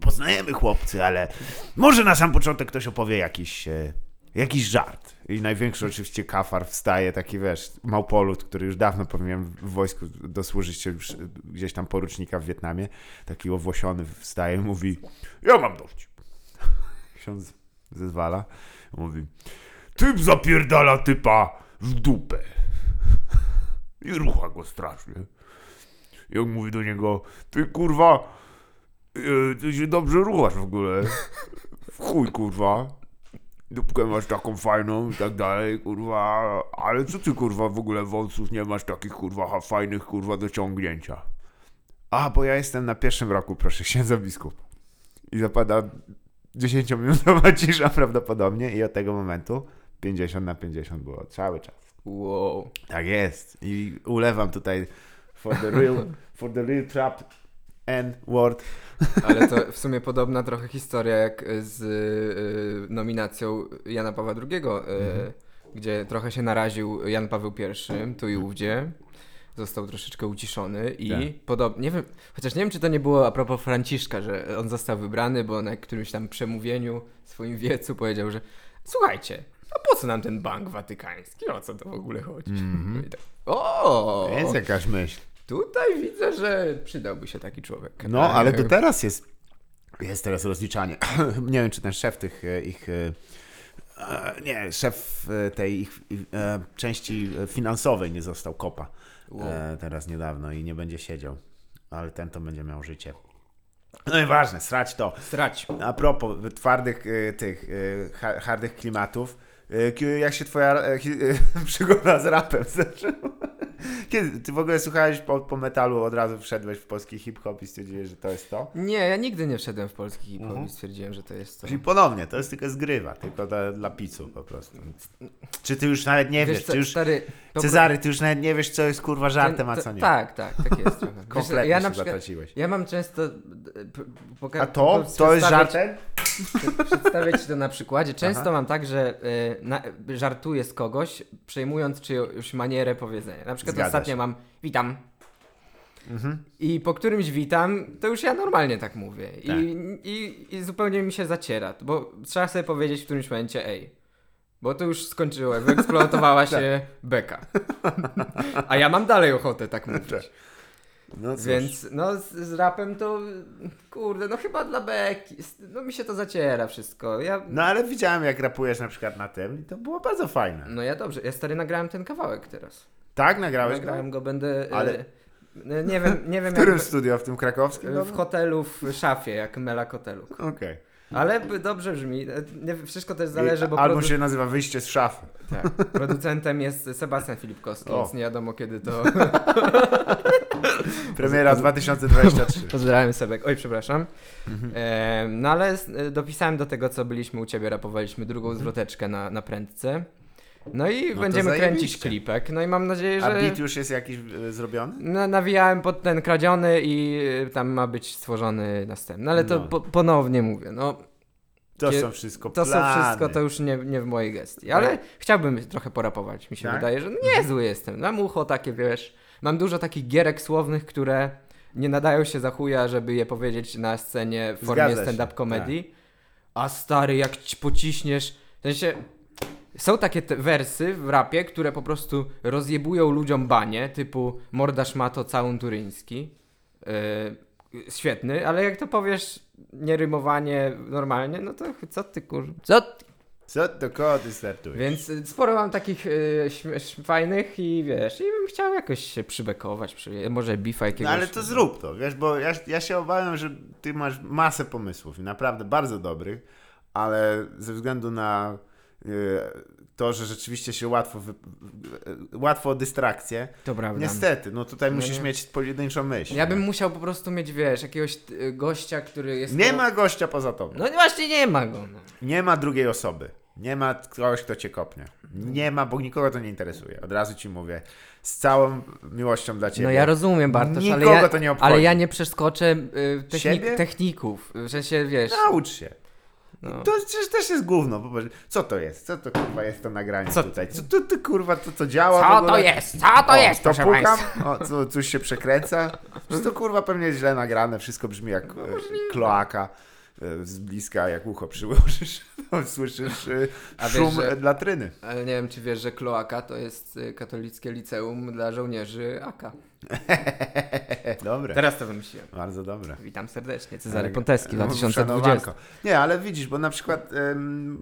poznajemy chłopcy, ale może na sam początek ktoś opowie jakiś, e, jakiś żart. I największy oczywiście kafar wstaje, taki wiesz, małpolut, który już dawno powinien w wojsku dosłużyć się już e, gdzieś tam porucznika w Wietnamie. Taki owłosiony wstaje mówi, ja mam dowcip. Ksiądz zezwala. Mówi, typ zapierdala typa w dupę. I rucha go strasznie. I on mówi do niego, ty kurwa, ty się dobrze ruchasz w ogóle. W chuj kurwa. Dupkę masz taką fajną i tak dalej, kurwa. Ale co ty kurwa w ogóle wąsów nie masz takich kurwa ha- fajnych kurwa do ciągnięcia. A, bo ja jestem na pierwszym roku, proszę, księdza biskup. I zapada 10-minutowa cisza prawdopodobnie i od tego momentu 50 na 50 było cały czas. Wow. Tak jest. I ulewam tutaj for the real, for the real trap and word. Ale to w sumie podobna trochę historia jak z y, nominacją Jana Pawła II, y, gdzie trochę się naraził Jan Paweł I, tu i ówdzie. Został troszeczkę uciszony i Tak. podobnie, nie wiem, chociaż nie wiem, czy to nie było a propos Franciszka, że on został wybrany, bo na którymś tam przemówieniu w swoim wiecu powiedział, że słuchajcie, a po co nam ten bank watykański? O co to w ogóle chodzi? I tak, o! Jest jakaś myśl. Tutaj widzę, że przydałby się taki człowiek. No, ale do teraz jest, jest teraz rozliczanie. nie wiem, czy ten szef tych e, ich, e, e, nie, szef e, tej ich e, części finansowej nie został kopa e, teraz niedawno i nie będzie siedział. Ale ten to będzie miał życie. No i ważne, srać to. Strać. A propos twardych e, tych e, ha- hardych klimatów, e, jak się twoja e, e, przygoda z rapem zaczęła? Kiedy ty w ogóle słuchałeś po, po metalu, od razu wszedłeś w polski hip-hop i stwierdziłeś, że to jest to? Nie, ja nigdy nie wszedłem w polski hip-hop Mhm. i stwierdziłem, że to jest to. Czyli ponownie, to jest tylko zgrywa, tylko dla, dla picu po prostu. Czy ty już nawet nie wiesz, co, czy już... stary, Cezary, ty już nawet nie wiesz, co jest kurwa żartem, a co nie. Tak, tak, tak jest. trochę. Wiesz, Kompletnie ja się na przykład, zatraciłeś. ja mam często... e, p- poka- A to? To jest żartem? Przedstawiać ci to na przykładzie. Często Aha. mam tak, że y, na, żartuję z kogoś, przejmując czyjąś manierę powiedzenia. Na przykład Zgadza ostatnio się. mam witam. Mhm. I po którymś witam, to już ja normalnie tak mówię. I, Tak. i, I zupełnie mi się zaciera, bo trzeba sobie powiedzieć w którymś momencie ej. Bo to już skończyło, wyeksploatowała się beka. A ja mam dalej ochotę tak mówić. No cóż. Więc no z, z rapem to kurde, no chyba dla beki. No mi się to zaciera wszystko. Ja, No ale widziałem, jak rapujesz na przykład na tym i to było bardzo fajne. no ja dobrze, ja stary nagrałem ten kawałek teraz. Tak, nagrałeś go? Nagrałem go, będę. Ale- Ale... Nie wiem, nie wiem W którym jak. studio? W tym krakowskim? W hotelu, w szafie, jak Mela Koteluk. Okej. Ale dobrze brzmi. Nie, wszystko też zależy, bo Album produ- się nazywa Wyjście z szafy. tak, producentem jest Sebastian Filipkowski, O. więc nie wiadomo kiedy to. Premiera 2023. Pozdrawiam Sebek. Oj, przepraszam. Mhm. E, no ale e, dopisałem do tego, co byliśmy u ciebie, rapowaliśmy drugą zwroteczkę na, na prędce. No i to będziemy kręcić zajebiście. klipek. No i mam nadzieję, A że. beat już jest jakiś e, zrobiony? Na, nawijałem pod ten kradziony i y, tam ma być stworzony następny. Ale to No. po, ponownie mówię, no To Kie- są wszystko to są wszystko, to już nie, nie w mojej gestii. Ale chciałbym trochę porapować, mi się Tak? wydaje, że niezły jestem. Mam ucho takie, wiesz, mam dużo takich gierek słownych, które nie nadają się za chuja, żeby je powiedzieć na scenie w formie Zgadza się, tak. stand-up comedy. A stary, jak ci pociśniesz, w sensie... Są takie wersy w rapie, które po prostu rozjebują ludziom banie, typu morda szmato całun turyński. Yy, świetny, ale jak to powiesz nierymowanie normalnie, no to co ty kur... Co ty? Co to koło ty startujesz? Więc sporo mam takich y, śm- fajnych i wiesz, i bym chciał jakoś się przybekować, przy, może bifa jakiegoś. No ale to zrób to, wiesz, bo ja, ja się obawiam, że ty masz masę pomysłów i naprawdę bardzo dobrych, ale ze względu na to, że rzeczywiście się łatwo, wy, e, łatwo o dystrakcję, To prawda. niestety, no tutaj No musisz nie. mieć pojedynczą myśl. Ja bym nie? musiał po prostu mieć, wiesz, jakiegoś y, gościa, który jest... Nie to- ma gościa poza tobą. No właśnie nie ma go. No. Nie ma drugiej osoby. Nie ma kogoś, kto cię kopnie. Nie ma, bo nikogo to nie interesuje. Od razu ci mówię. Z całą miłością dla ciebie. No ja rozumiem, Bartosz, ale Nikogo ja, to nie obchodzi. ale ja nie przeskoczę y, technik, techników. W sensie, wiesz... Naucz się. No. To przecież też jest gówno. Popatrz, co to jest? Co to kurwa jest to nagranie Co- tutaj? Co to, to kurwa, to co działa Co to jest? Co to o, jest, To proszę o, co, coś się przekręca. Przecież to kurwa pewnie jest źle nagrane, wszystko brzmi jak e, kloaka. e, z bliska, jak ucho przyłożysz, to słyszysz e, A wiesz, szum że- e, latryny. Ale nie wiem, czy wiesz, że Kloaka to jest katolickie liceum dla żołnierzy AK. Dobre, Teraz to wymyśliłem. bardzo dobre. Witam serdecznie, Cezary Ale- Ponteski, no, 2020. szanowanko. Nie, ale widzisz, bo na przykład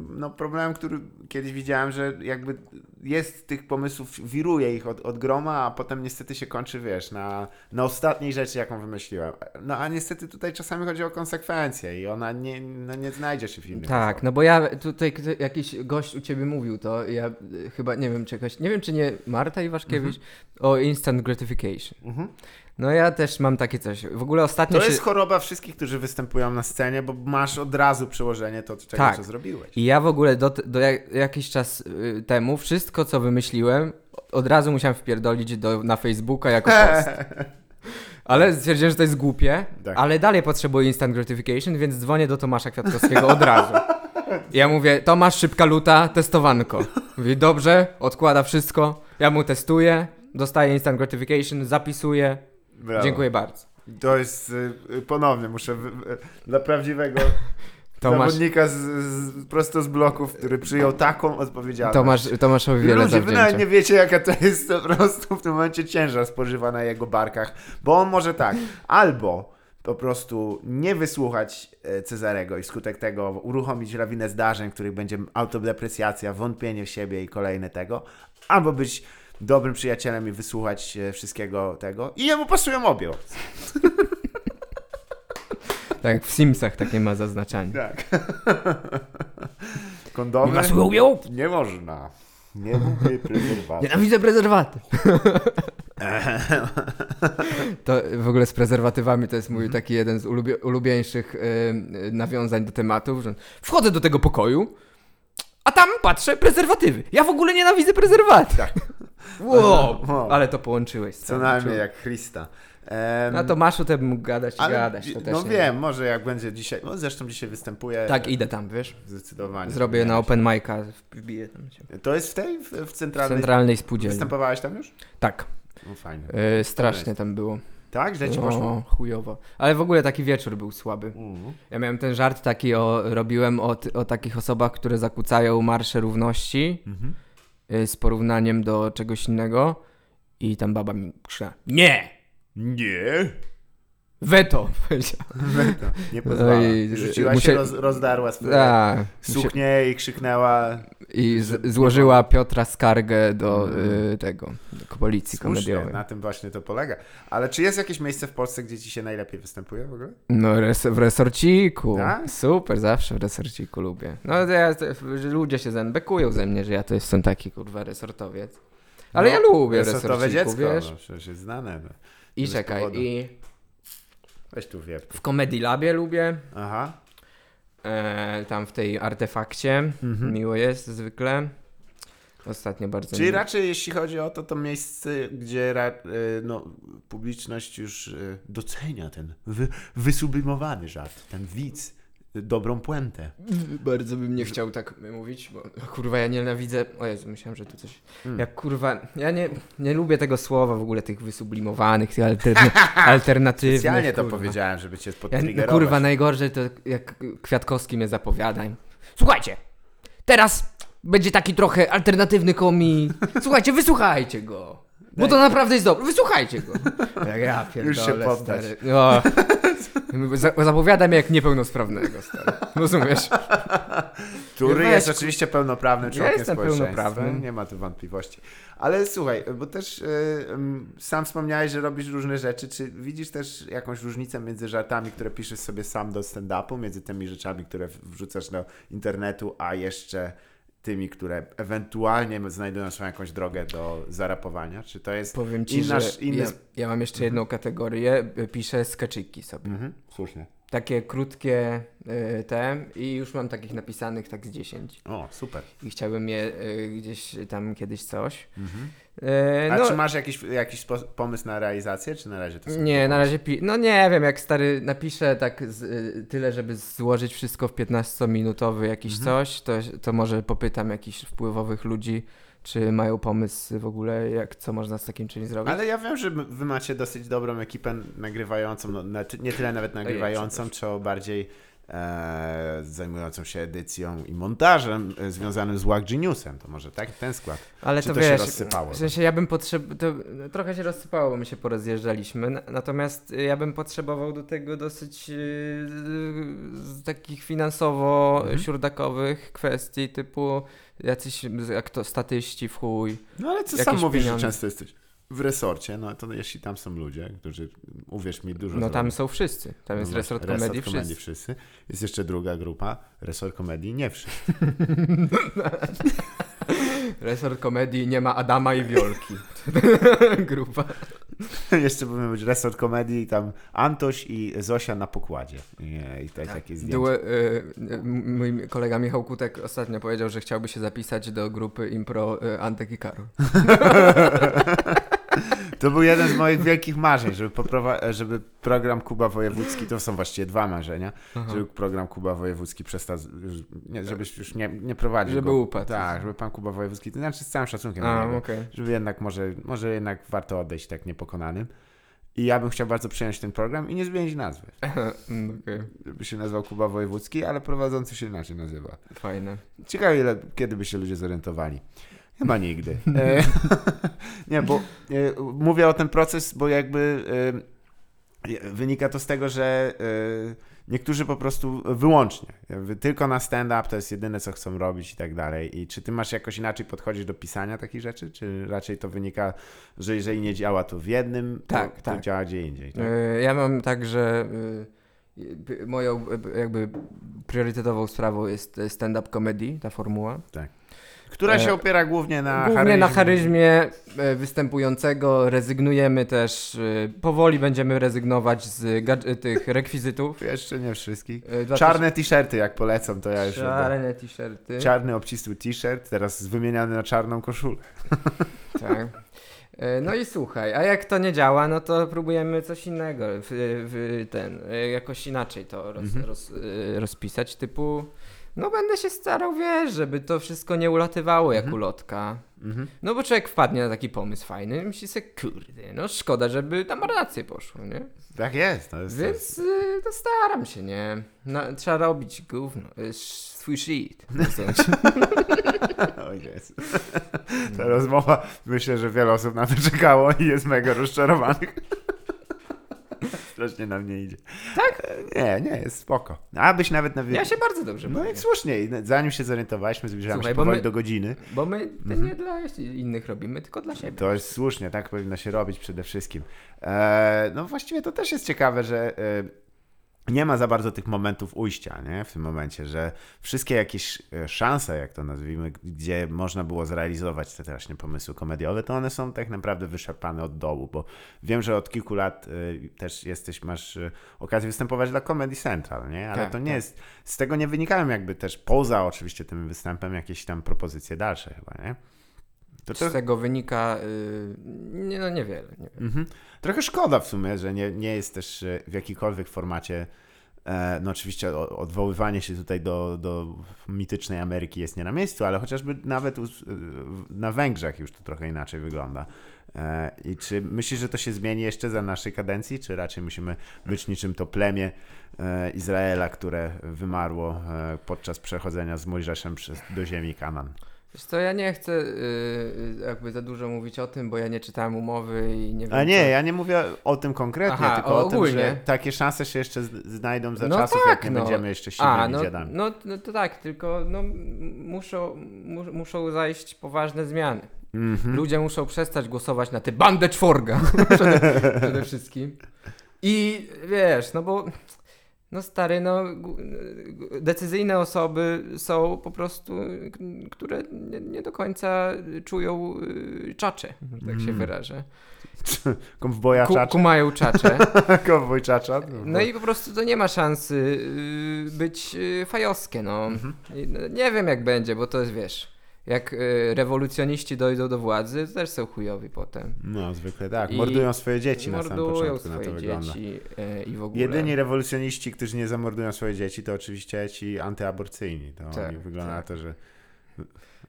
no, problem, który kiedyś widziałem, że jakby jest tych pomysłów, wiruje ich od, od groma, a potem niestety się kończy, wiesz, na, na ostatniej rzeczy, jaką wymyśliłem. No a niestety tutaj czasami chodzi o konsekwencje i ona nie, no, nie znajdzie się w innych Tak, no bo ja tutaj jakiś gość u ciebie mówił to, ja y, chyba nie wiem czegoś, nie wiem czy nie Marta Iwaszkiewicz o instant gratification. Mhm. No ja też mam takie coś. W ogóle ostatnio To się... jest choroba wszystkich, którzy występują na scenie, bo masz od razu przełożenie to, czego Tak. co zrobiłeś. I ja w ogóle do, do jak, jakiś czas y, temu wszystko co wymyśliłem od razu musiałem wpierdolić do, na Facebooka jako post. Ale stwierdziłem, że to jest głupie, Tak. ale dalej potrzebuję instant gratification, więc dzwonię do Tomasza Kwiatkowskiego od razu. Ja mówię, Tomasz, szybka luta, testowanko. Mówi, dobrze, odkłada wszystko, ja mu testuję, dostaję instant gratification, zapisuję, Brawo. dziękuję bardzo. To jest y, y, ponownie, muszę dla prawdziwego Tomasz, zawodnika z, z, prosto z bloków, który przyjął taką odpowiedzialność. Tomasz, Tomaszowi wiele Ludzie, wy nawet nie wiecie, jaka to jest po prostu w tym momencie ciężar spożywa na jego barkach, bo on może tak, albo po prostu nie wysłuchać e, Cezarego i wskutek tego uruchomić lawinę zdarzeń, w których będzie autodeprecjacja, wątpienie w siebie i kolejne tego, albo być dobrym przyjacielem i wysłuchać e, wszystkiego tego i jemu pasują obie opcje. Tak w Simsach takie ma zaznaczanie. Tak. Kondomy? ubią? Nie można. Nie lubię prezerwatyw. Nienawidzę prezerwatyw. To w ogóle z prezerwatywami to jest mój taki jeden z ulubie, ulubieńszych y, nawiązań do tematów, że wchodzę do tego pokoju, a tam patrzę, prezerwatywy. Ja w ogóle nienawidzę prezerwatyw. Tak. Wow, Wow. ale to połączyłeś. Co najmniej jak Christa. Na Tomaszu to bym mógł gadać i ale, gadać. To też no wiem, może jak będzie dzisiaj, no zresztą dzisiaj występuje. Tak, idę tam, wiesz. Zdecydowanie. Zrobię na open mic'a, wbiję tam cię. To jest w tej, w, w W centralnej... centralnej spółdzielni. Występowałeś tam już? Tak, No fajnie. y, strasznie tam było. Tak? Źle ci poszło? O, chujowo. Ale w ogóle taki wieczór był słaby. Mhm. Ja miałem ten żart taki, o, robiłem o, o takich osobach, które zakłócają marsze równości y, z porównaniem do czegoś innego i tam baba mi krzyczała, nie, Nie. Weto, powiedział. Nie pozwala. i- Rzuciła muszę- się, roz, rozdarła swoje A, suknię i krzyknęła I z, złożyła Piotra skargę do y, tego, do policji Słusznie, komediowej. na tym właśnie to polega. Ale czy jest jakieś miejsce w Polsce, gdzie ci się najlepiej występuje w ogóle? No res, w resorciku. Tak? Super, zawsze w resorciku lubię. No to ja, to, ludzie się ze bekują ze mnie, że ja to jestem taki kurwa resortowiec. Ale No, ja lubię resortowe resorciku, dziecko, wiesz? no, przecież jest znane. No. I czekaj, i Weź tu wie. w Comedy Labie lubię, Aha. e, tam w tej artefakcie, Mhm. miło jest zwykle. Ostatnio bardzo Czyli miło. raczej jeśli chodzi o to, to miejsce, gdzie ra, y, no, publiczność już y, docenia ten wy, wysublimowany żart, ten widz, dobrą puentę. Bardzo bym nie chciał tak mówić, bo kurwa ja nienawidzę. O Jezu, myślałem, że tu coś. Hmm. Jak kurwa. Ja nie, nie lubię tego słowa w ogóle, tych wysublimowanych, tych alterny, alternatywnych. Specjalnie to kurwa. powiedziałem, żeby cię Ja, no, podtriggerować. kurwa, najgorzej to jak Kwiatkowski mnie zapowiada. Słuchajcie, teraz będzie taki trochę alternatywny komik. Słuchajcie, wysłuchajcie go. Bo to naprawdę jest dobre. Wysłuchajcie go. Jak ja Już się pierdolę, poddać. Stary. Za- Zapowiada mnie jak niepełnosprawnego, stary. Rozumiesz? Który jest oczywiście pełnoprawnym członkiem jestem pełnoprawnym. Nie ma tu wątpliwości. Ale słuchaj, bo też y, sam wspomniałeś, że robisz różne rzeczy. Czy widzisz też jakąś różnicę między żartami, które piszesz sobie sam do stand-upu, między tymi rzeczami, które wrzucasz do internetu, a jeszcze tymi, które ewentualnie znajdują swoją jakąś drogę do zarapowania? Czy to jest Powiem ci, inna, że inny... ja, ja mam jeszcze jedną kategorię. y, Piszę skeczyki sobie. Mhm, słusznie. Takie krótkie y, te i już mam takich napisanych tak z 10. O, super. I chciałbym je y, gdzieś tam kiedyś coś. Mhm. Y, A no, czy masz jakiś, jakiś pomysł na realizację, czy na razie to Nie, na razie pi- No nie wiem, jak stary napiszę tak z, y, tyle, żeby złożyć wszystko w 15-minutowy jakiś Mhm. coś, to, to może popytam jakichś wpływowych ludzi, czy mają pomysł w ogóle, jak co można z takim czymś zrobić. Ale ja wiem, że wy macie dosyć dobrą ekipę nagrywającą, no, na, ty- nie tyle nawet nagrywającą, co bardziej e, zajmującą się edycją i montażem e, związanym z Wack Geniusem. To może tak ten skład. Ale Czy to, to się wiesz, rozsypało? w sensie ja bym potrzebował, trochę się rozsypało, bo my się porozjeżdżaliśmy, natomiast ja bym potrzebował do tego dosyć yy, z takich finansowo Mhm. siurdakowych kwestii typu jacyś jak to statyści w chuj. No ale co sam mówisz, pieniądze. że często jesteś w resorcie, no to jeśli tam są ludzie, którzy, uwierz mi, dużo No tam są wszyscy, tam No jest resort komedii wszyscy. wszyscy. Jest jeszcze druga grupa, resort komedii nie wszyscy. Resort komedii nie ma Adama i Wiolki. Grupa. jeszcze powinien być resort komedii i tam Antoś i Zosia na pokładzie. I, i tutaj takie zdjęcie. Y, mój kolega Michał Kutek ostatnio powiedział, że chciałby się zapisać do grupy impro y, Antek i Karol. To był jeden z moich wielkich marzeń, żeby, żeby program Kuba Wojewódzki, to są właściwie dwa marzenia, żeby program Kuba Wojewódzki przestał, nie, żebyś już nie, nie prowadził Żeby go. upadł. Tak, żeby pan Kuba Wojewódzki, to znaczy z całym szacunkiem A, niego, okej. żeby jednak może, może jednak warto odejść tak niepokonanym. I ja bym chciał bardzo przyjąć ten program i nie zmienić nazwy. Mm. Żeby się nazywał Kuba Wojewódzki, ale prowadzący się inaczej nazywa. Fajne. Ciekawe, ile, kiedy by się ludzie zorientowali. Chyba nigdy. E, nie, bo e, mówię o ten proces, bo jakby e, wynika to z tego, że niektórzy po prostu wyłącznie, tylko na stand-up to jest jedyne, co chcą robić i tak dalej. I czy ty masz jakoś inaczej podchodzić do pisania takich rzeczy, czy raczej to wynika, że jeżeli nie działa to w jednym, to, Tak, to tak. działa gdzie indziej? Tak? Ja mam tak, że moją jakby priorytetową sprawą jest stand-up comedy, ta formuła. Która się e, opiera głównie na Głównie na charyzmie. charyzmie y, występującego, rezygnujemy też, y, powoli będziemy rezygnować z tych rekwizytów. Jeszcze nie wszystkich. Czarne t-shirty, jak polecam, to ja już... Czarne t-shirty. Czarny obcisły t-shirt, teraz wymieniany na czarną koszulę. Tak. E, No i słuchaj, a jak to nie działa, no to próbujemy coś innego, w, w ten, e, jakoś inaczej to roz, Mhm. roz, e, rozpisać, typu, no będę się starał, wiesz, żeby to wszystko nie ulatywało jak Mhm. ulotka. Mhm. No bo człowiek wpadnie na taki pomysł fajny i myśli sobie, kurde, no szkoda, żeby tam rację poszło, nie? Tak jest. To jest Więc y, to staram się, nie? No, trzeba robić gówno, y, swój shit. w sensie. O Jezu. Ta rozmowa, myślę, że wiele osób na to czekało i jest mega rozczarowanych. Strasznie nam nie idzie. Tak? Nie, nie, jest spoko. Abyś nawet na Ja się bardzo dobrze No i słusznie, i zanim się zorientowaliśmy, zbliżamy Słuchaj, się powoli my- do godziny. Bo my to Mhm. nie dla innych robimy, tylko dla siebie. To jest słusznie, tak powinno się robić przede wszystkim. E, no właściwie to też jest ciekawe, że e, nie ma za bardzo tych momentów ujścia, nie? W tym momencie, że wszystkie jakieś e, szanse, jak to nazwijmy, gdzie można było zrealizować te właśnie pomysły komediowe, to one są tak naprawdę wyszarpane od dołu, bo wiem, że od kilku lat e, też jesteś, masz e, okazję występować dla Comedy Central, nie? Ale Tak, to nie tak. jest, z tego nie wynikają jakby też poza oczywiście tym występem jakieś tam propozycje dalsze chyba, nie? To Z tego wynika, y, nie, no niewiele. niewiele. Mhm. Trochę szkoda w sumie, że nie, nie jest też e, w jakikolwiek formacie. E, no oczywiście odwoływanie się tutaj do, do mitycznej Ameryki jest nie na miejscu, ale chociażby nawet u, na Węgrzech już to trochę inaczej wygląda. E, I czy myślisz, że to się zmieni jeszcze za naszej kadencji, czy raczej musimy być niczym to plemię e, Izraela, które wymarło e, podczas przechodzenia z Mojżeszem przez, do ziemi Kanan? Wiesz co, ja nie chcę y, jakby za dużo mówić o tym, bo ja nie czytałem umowy i nie wiem. A nie, co... ja nie mówię o tym konkretnie, Aha, tylko o, tym, ogólnie. że takie szanse się jeszcze znajdą za No czasów, tak, jak nie no. będziemy jeszcze siwymi A, no, dziadami. no, no to tak, tylko no, muszą, mu, muszą zajść poważne zmiany. Mhm. Ludzie muszą przestać głosować na tę bandę czworga przede, przede wszystkim. I wiesz, no bo no stary, no decyzyjne osoby są po prostu, które nie, nie do końca czują y, czacze, że tak się Mm. wyrażę. Kowboja Ku, czacza. kumają czacze. Kowboj czacza. No i po prostu to nie ma szansy y, być y, fajowskie, no. Mhm. No. Nie wiem jak będzie, bo to jest, wiesz, jak y, rewolucjoniści dojdą do władzy, to też są chujowi potem. No, zwykle tak. I Mordują swoje dzieci na samym początku, na to wygląda. dzieci y, i w ogóle. Jedyni rewolucjoniści, którzy nie zamordują swoje dzieci, to oczywiście ci antyaborcyjni. To Tak, oni wygląda tak. na to, że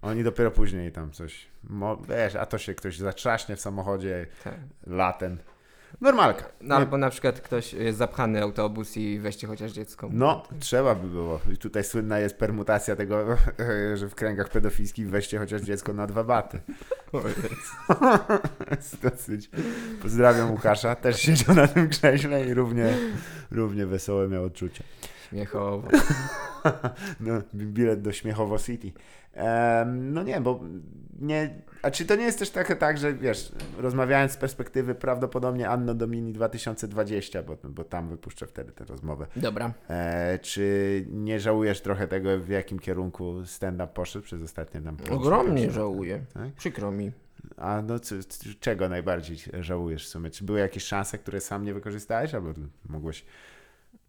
oni dopiero później tam coś, mo, wiesz, a to się ktoś zatrzaśnie w samochodzie Tak. latem. Normalka. No albo na przykład ktoś jest zapchany autobus i weźcie chociaż dziecko. No, trzeba by było. I tutaj słynna jest permutacja tego, że w kręgach pedofilskich weźcie chociaż dziecko na dwa baty. Jest dosyć. Pozdrawiam Łukasza, też siedział na tym krześle i równie, równie wesołe miał odczucie. Śmiechowo. No, bilet do Śmiechowo City. No nie, bo nie. A czy to nie jest też trochę tak, że wiesz, rozmawiając z perspektywy prawdopodobnie Anno Domini 2020, bo, bo tam wypuszczę wtedy tę rozmowę. Dobra. E, czy nie żałujesz trochę tego, w jakim kierunku stand-up poszedł przez ostatnie tam Ogromnie żałuję. Tak? Przykro mi. A no co, czego najbardziej żałujesz w sumie? Czy były jakieś szanse, które sam nie wykorzystałeś, albo mogłeś...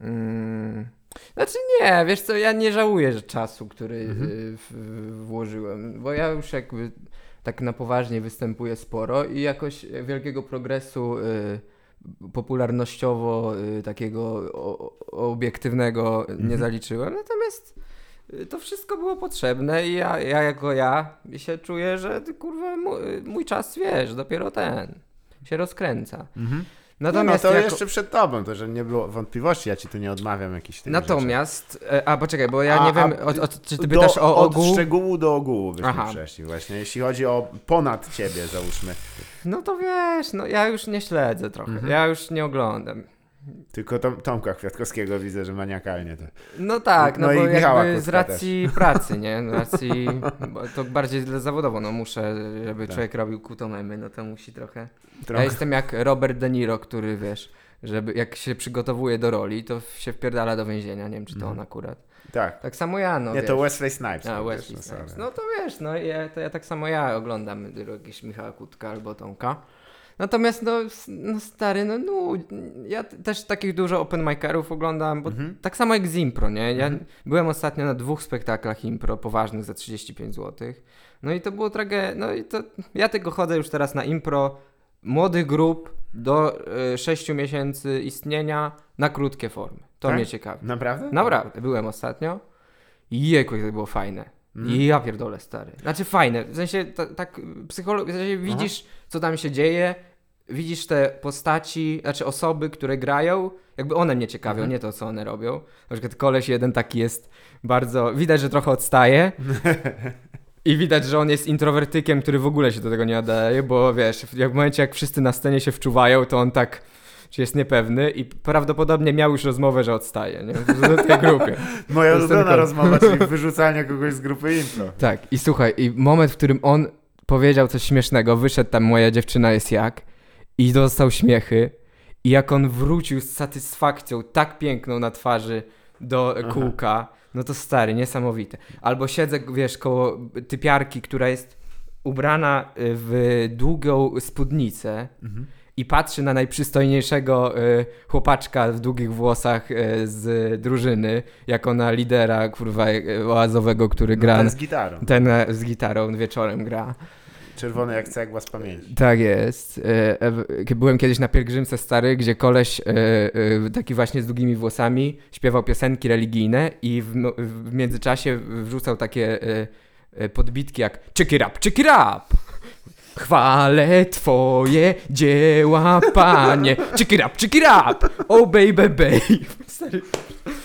Mm. Znaczy nie, wiesz co, ja nie żałuję że czasu, który Mhm. y, w, włożyłem, bo ja już jakby tak na poważnie występuję sporo i jakoś wielkiego progresu y, popularnościowo y, takiego o, obiektywnego nie Mhm. zaliczyłem, natomiast y, to wszystko było potrzebne i ja, ja jako ja się czuję, że ty, kurwa mój, mój czas, wiesz, dopiero ten się rozkręca. Natomiast Natomiast no to jako- jeszcze przed tobą, to że nie było wątpliwości, ja ci tu nie odmawiam jakichś tych Natomiast, e, a poczekaj, bo ja A- nie wiem, a- o, o, czy ty rzeczy. pytasz o Od ogół? szczegółu do ogółu byśmy Aha. przeszli właśnie, jeśli chodzi o ponad ciebie, załóżmy. No to wiesz, no ja już nie śledzę trochę, Mhm. ja już nie oglądam. Tylko Tom, Tomka Kwiatkowskiego widzę, że maniakalnie to. No tak, no, No bo i jakby z racji pracy, nie? Z racji, bo to bardziej zawodowo, no muszę, żeby Tak. człowiek robił kutomemy, no to musi trochę. Trochę. Ja jestem jak Robert De Niro, który wiesz, żeby jak się przygotowuje do roli, to się wpierdala do więzienia, nie wiem czy to Mhm. on akurat. Tak. Tak samo ja, no nie, wiesz. to Wesley Snipes. A, to Wesley wiesz, Snipes. No to wiesz, no ja, to ja tak samo ja oglądam jakieś Michała Kutka albo Tomka. Natomiast no, no stary, no, no ja też takich dużo open micerów oglądam, bo Mhm. tak samo jak z impro, nie? Ja Mhm. byłem ostatnio na dwóch spektaklach impro poważnych za 35 zł. No i to było trage... No i to ja tylko chodzę już teraz na impro młodych grup do y, 6 miesięcy istnienia na krótkie formy. To Tak? mnie ciekawi. Naprawdę? Naprawdę, byłem ostatnio. I Jejku, jak to było fajne. Mhm. I ja pierdolę, stary. Znaczy fajne, w sensie ta, tak psycholo- w sensie widzisz, co tam się dzieje, widzisz te postaci, znaczy osoby, które grają, jakby one mnie ciekawią, Mhm. nie to, co one robią. Na przykład koleś jeden taki jest bardzo, widać, że trochę odstaje. I widać, że on jest introwertykiem, który w ogóle się do tego nie nadaje, bo wiesz, jak w momencie jak wszyscy na scenie się wczuwają, to on tak czy jest niepewny i prawdopodobnie miał już rozmowę, że odstaje, nie? W tej grupie. Moja ulubiona rozmowa, czyli wyrzucanie kogoś z grupy impro. Tak, i słuchaj, i moment, w którym on powiedział coś śmiesznego, wyszedł tam moja dziewczyna jest jak i dostał śmiechy i jak on wrócił z satysfakcją tak piękną na twarzy do Aha. kółka, no to stary, niesamowite. Albo siedzę, wiesz, koło typiarki, która jest ubrana y, w długą spódnicę Mhm. I patrzy na najprzystojniejszego y, chłopaczka w długich włosach y, z drużyny, jako na lidera, kurwa, y, oazowego, który gra... No, ten z gitarą. Ten e, z gitarą wieczorem gra. Czerwony jak cegła z pamięci. Tak jest. E, e, Byłem kiedyś na pielgrzymce stary, gdzie koleś taki właśnie z długimi włosami śpiewał piosenki religijne i w, no- w międzyczasie wrzucał takie podbitki jak up, check it up! Chwalę twoje dzieła, panie! It up! Oh baby, baby! Stary,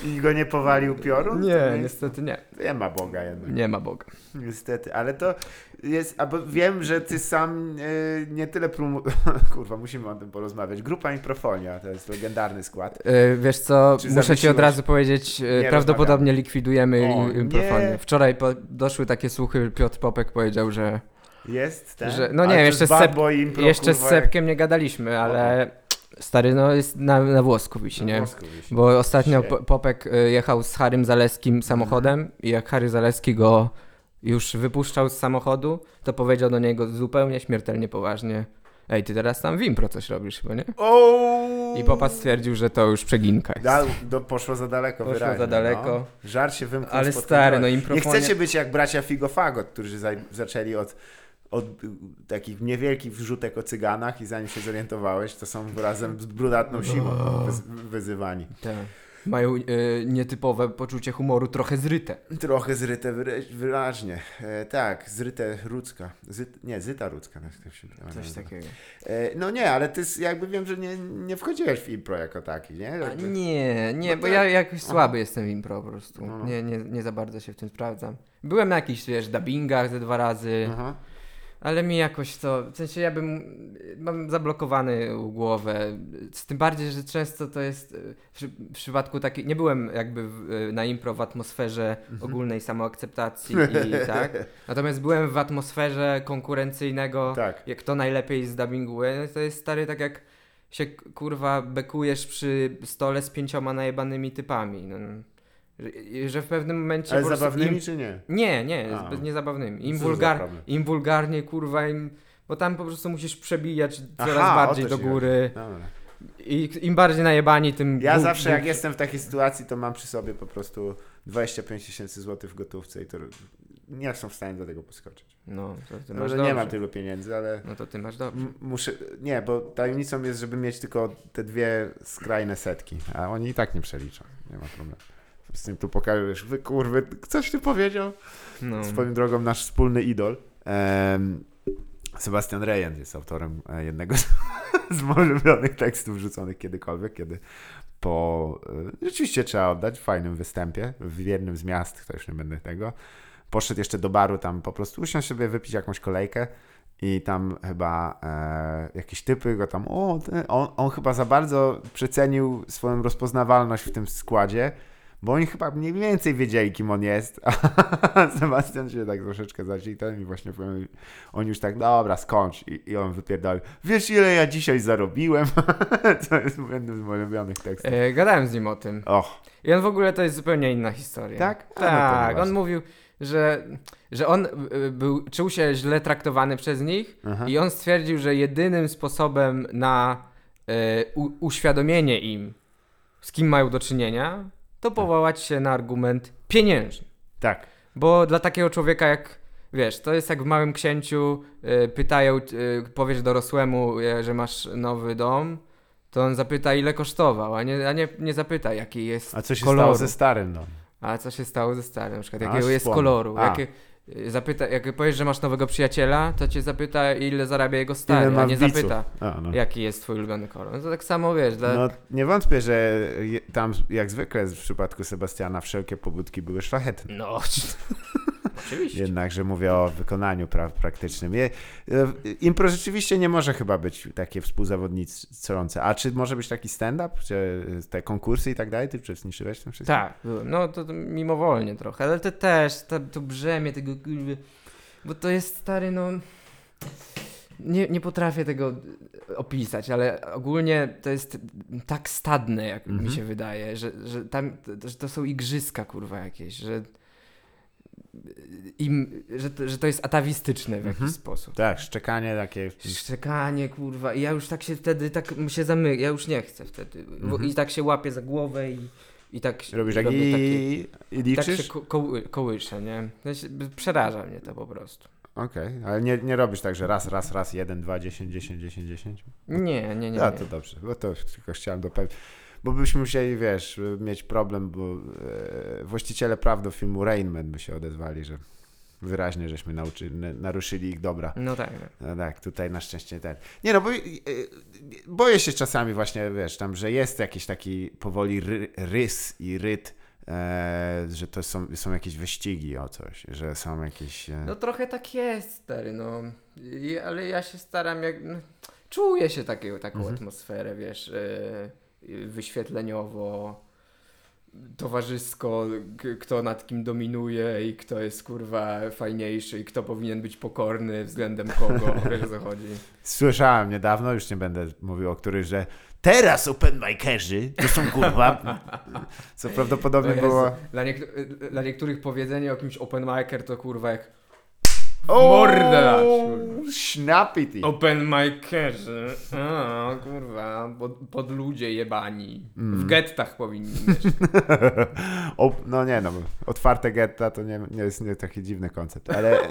I go nie powalił piorun? nie, niestety nie. Nie ma Boga jednak. Nie ma Boga. Niestety, ale to jest, albo wiem, że ty sam e, nie tyle promu... Kurwa, musimy o tym porozmawiać. Grupa Improfonia, to jest legendarny skład. E, Wiesz co, Czy muszę ci od razy powiedzieć, Nie prawdopodobnie likwidujemy O, im- improfonię. nie. Wczoraj po, doszły takie słuchy, Piotr Popek powiedział, że Jest ten? Że- no nie wiem, jeszcze z Sep- Impro, jeszcze z kurwa, jak Sepkiem nie gadaliśmy, ale stary, no jest na, na włosku wisi, na nie? włosku wisi. Bo ostatnio Popek e, jechał z Harym Zaleskim samochodem i jak Harry Zaleski go już wypuszczał z samochodu, to powiedział do niego zupełnie śmiertelnie poważnie Ej, ty teraz tam w impro coś robisz chyba, nie? O! I Popa stwierdził, że to już przeginka jest. Da, do, poszło za daleko Poszło wyraźnie, za daleko. No. Żart się wymknął Ale stary, no improfonia... Nie chcecie być jak bracia Figofagot, którzy za, zaczęli od, od takich niewielkich wrzutek o cyganach i zanim się zorientowałeś, to są razem z brudatną siłą wyz, wyzywani. Tak. mają e, nietypowe poczucie humoru, trochę zryte. Trochę zryte wyra- wyraźnie. E, tak, zryte Rudzka. Zyt, nie, Zyta Rudzka. tak Coś takiego. E, no nie, ale ty jakby wiem, że nie, nie wchodziłeś w impro jako taki, nie? Jakby... nie, nie, No bo to- ja jakoś Aha. słaby jestem w impro po prostu. No, no. Nie, nie, nie za bardzo się w tym sprawdzam. Byłem na jakichś, wiesz, dubbingach ze dwa razy, Aha. Ale mi jakoś to, w sensie ja bym, mam zablokowany głowę, z tym bardziej, że często to jest, e, w, w przypadku takiej, nie byłem jakby w, e, na impro w atmosferze Mhm. ogólnej samoakceptacji i tak, natomiast byłem w atmosferze konkurencyjnego, Tak. jak to najlepiej zdubbinguje, no to jest stary tak jak się kurwa bekujesz przy stole z pięcioma najebanymi typami. No, że, że w pewnym momencie Ale zabawnymi im, czy nie? Nie, nie, A. nie zabawnymi. Im, wulgar? Im wulgarnie kurwa im. Bo tam po prostu musisz przebijać coraz Aha, bardziej do góry. I im bardziej najebani, tym. Ja zawsze jak jestem w takiej sytuacji, to mam przy sobie po prostu 25 tysięcy złotych w gotówce i to nie są w stanie do tego poskoczyć. No, to ty No, masz dobrze. nie mam tylu pieniędzy, ale No to ty masz dobrze. muszę. Nie, bo tajemnicą jest, żeby mieć tylko te dwie skrajne setki, a oni i tak nie przeliczą. Nie ma problemu. Z tym tu pokażesz, wy kurwy, coś ty powiedział? No. Swoją drogą nasz wspólny idol. em, Sebastian Rejent jest autorem e, jednego z, z ulubionych tekstów rzuconych kiedykolwiek, kiedy po, e, rzeczywiście trzeba oddać, w fajnym występie w jednym z miast, to już nie będę tego, poszedł jeszcze do baru tam po prostu usiąść sobie, wypić jakąś kolejkę i tam chyba e, jakieś typy go tam, o, on, on chyba za bardzo przecenił swoją rozpoznawalność w tym składzie, bo oni chyba mniej więcej wiedzieli, kim on jest, a Sebastian się tak troszeczkę zaciął i ten i właśnie on już tak, dobra, skończ. I, i on wypierdolił, wiesz ile ja dzisiaj zarobiłem? to jest jednym z moich ulubionych tekstów. E, gadałem z nim o tym. Och, I on w ogóle to jest zupełnie inna historia. Tak? A, no Tak. nieważne. on mówił, że, że on y, był, czuł się źle traktowany przez nich aha. i on stwierdził, że jedynym sposobem na e, u, uświadomienie im, z kim mają do czynienia, to powołać się na argument pieniężny. tak. Bo dla takiego człowieka jak, wiesz, to jest jak w Małym Księciu e, pytają, e, powiesz dorosłemu, e, że masz nowy dom, to on zapyta ile kosztował, a nie, a nie, nie zapyta jaki jest A co się koloru. stało ze starym, no? A co się stało ze starym? Na przykład jakiego jest koloru? A. Jakie, y, zapyta, jak powiesz, że masz nowego przyjaciela, to cię zapyta, ile zarabia jego stary, a nie zapyta, A, no. jaki jest twój ulubiony kolor. No to tak samo wiesz, dla... No nie wątpię, że tam jak zwykle w przypadku Sebastiana wszelkie pobudki były szlachetne. No, oczywiście. Jednakże mówię o wykonaniu pra praktycznym. Je, e, impro rzeczywiście nie może chyba być takie współzawodniczące. A czy może być taki stand-up? Czy te konkursy i tak dalej? Ty uczestniczyłeś w tym wszystkim? Tak. No to, to mimowolnie trochę, ale to też, to, to brzemię tego kurwy, bo to jest stary, no... Nie, nie potrafię tego opisać, ale ogólnie to jest tak stadne, jak mi Mhm. się wydaje, że, że tam że to są igrzyska, kurwa, jakieś, że im, że, to, że to jest atawistyczne w jakiś Mhm. sposób. Tak, szczekanie takie. Szczekanie, kurwa, i ja już tak się wtedy, tak się zamyka, ja już nie chcę wtedy. Mhm. I tak się łapię za głowę i, i tak się- Robisz tak robię i, takie- i tak liczysz? się ko- koły, kołyszę, nie? Przeraża mnie to po prostu. Okej, ale nie, nie robisz tak, że raz, raz, raz, jeden, dwa, dziesięć, dziesięć, dziesięć, dziesięć? Nie, nie, nie. nie. No to dobrze, bo to tylko chciałem dopewnić. Bo byśmy musieli, wiesz, mieć problem, bo e, właściciele praw do filmu Rain Man by się odezwali, że wyraźnie żeśmy nauczy, naruszyli ich dobra. No tak. No tak, tutaj na szczęście ten. Nie no, bo e, boję się czasami właśnie, wiesz, tam, że jest jakiś taki powoli ry, rys i ryt, e, że to są, są jakieś wyścigi o coś, że są jakieś... E, No trochę tak jest, stary, no. I, ale ja się staram jak... No, czuję się takiego, taką Mhm. atmosferę, wiesz, yy, wyświetleniowo, towarzysko, kto nad kim dominuje i kto jest, kurwa, fajniejszy i kto powinien być pokorny względem kogo, wiesz o co chodzi. Słyszałem niedawno, już nie będę mówił o których, że teraz open mikerzy to są kurwa. Co prawdopodobnie było. Dla, niektó- dla niektórych powiedzenie o kimś open micer to kurwa jak O, mordę dać, kurwa. Open mikerzy. A, kurwa, pod, pod ludzie jebani. Mm. W gettach powinni. O, no nie no, otwarte getta to nie, nie jest nie taki dziwny koncept, ale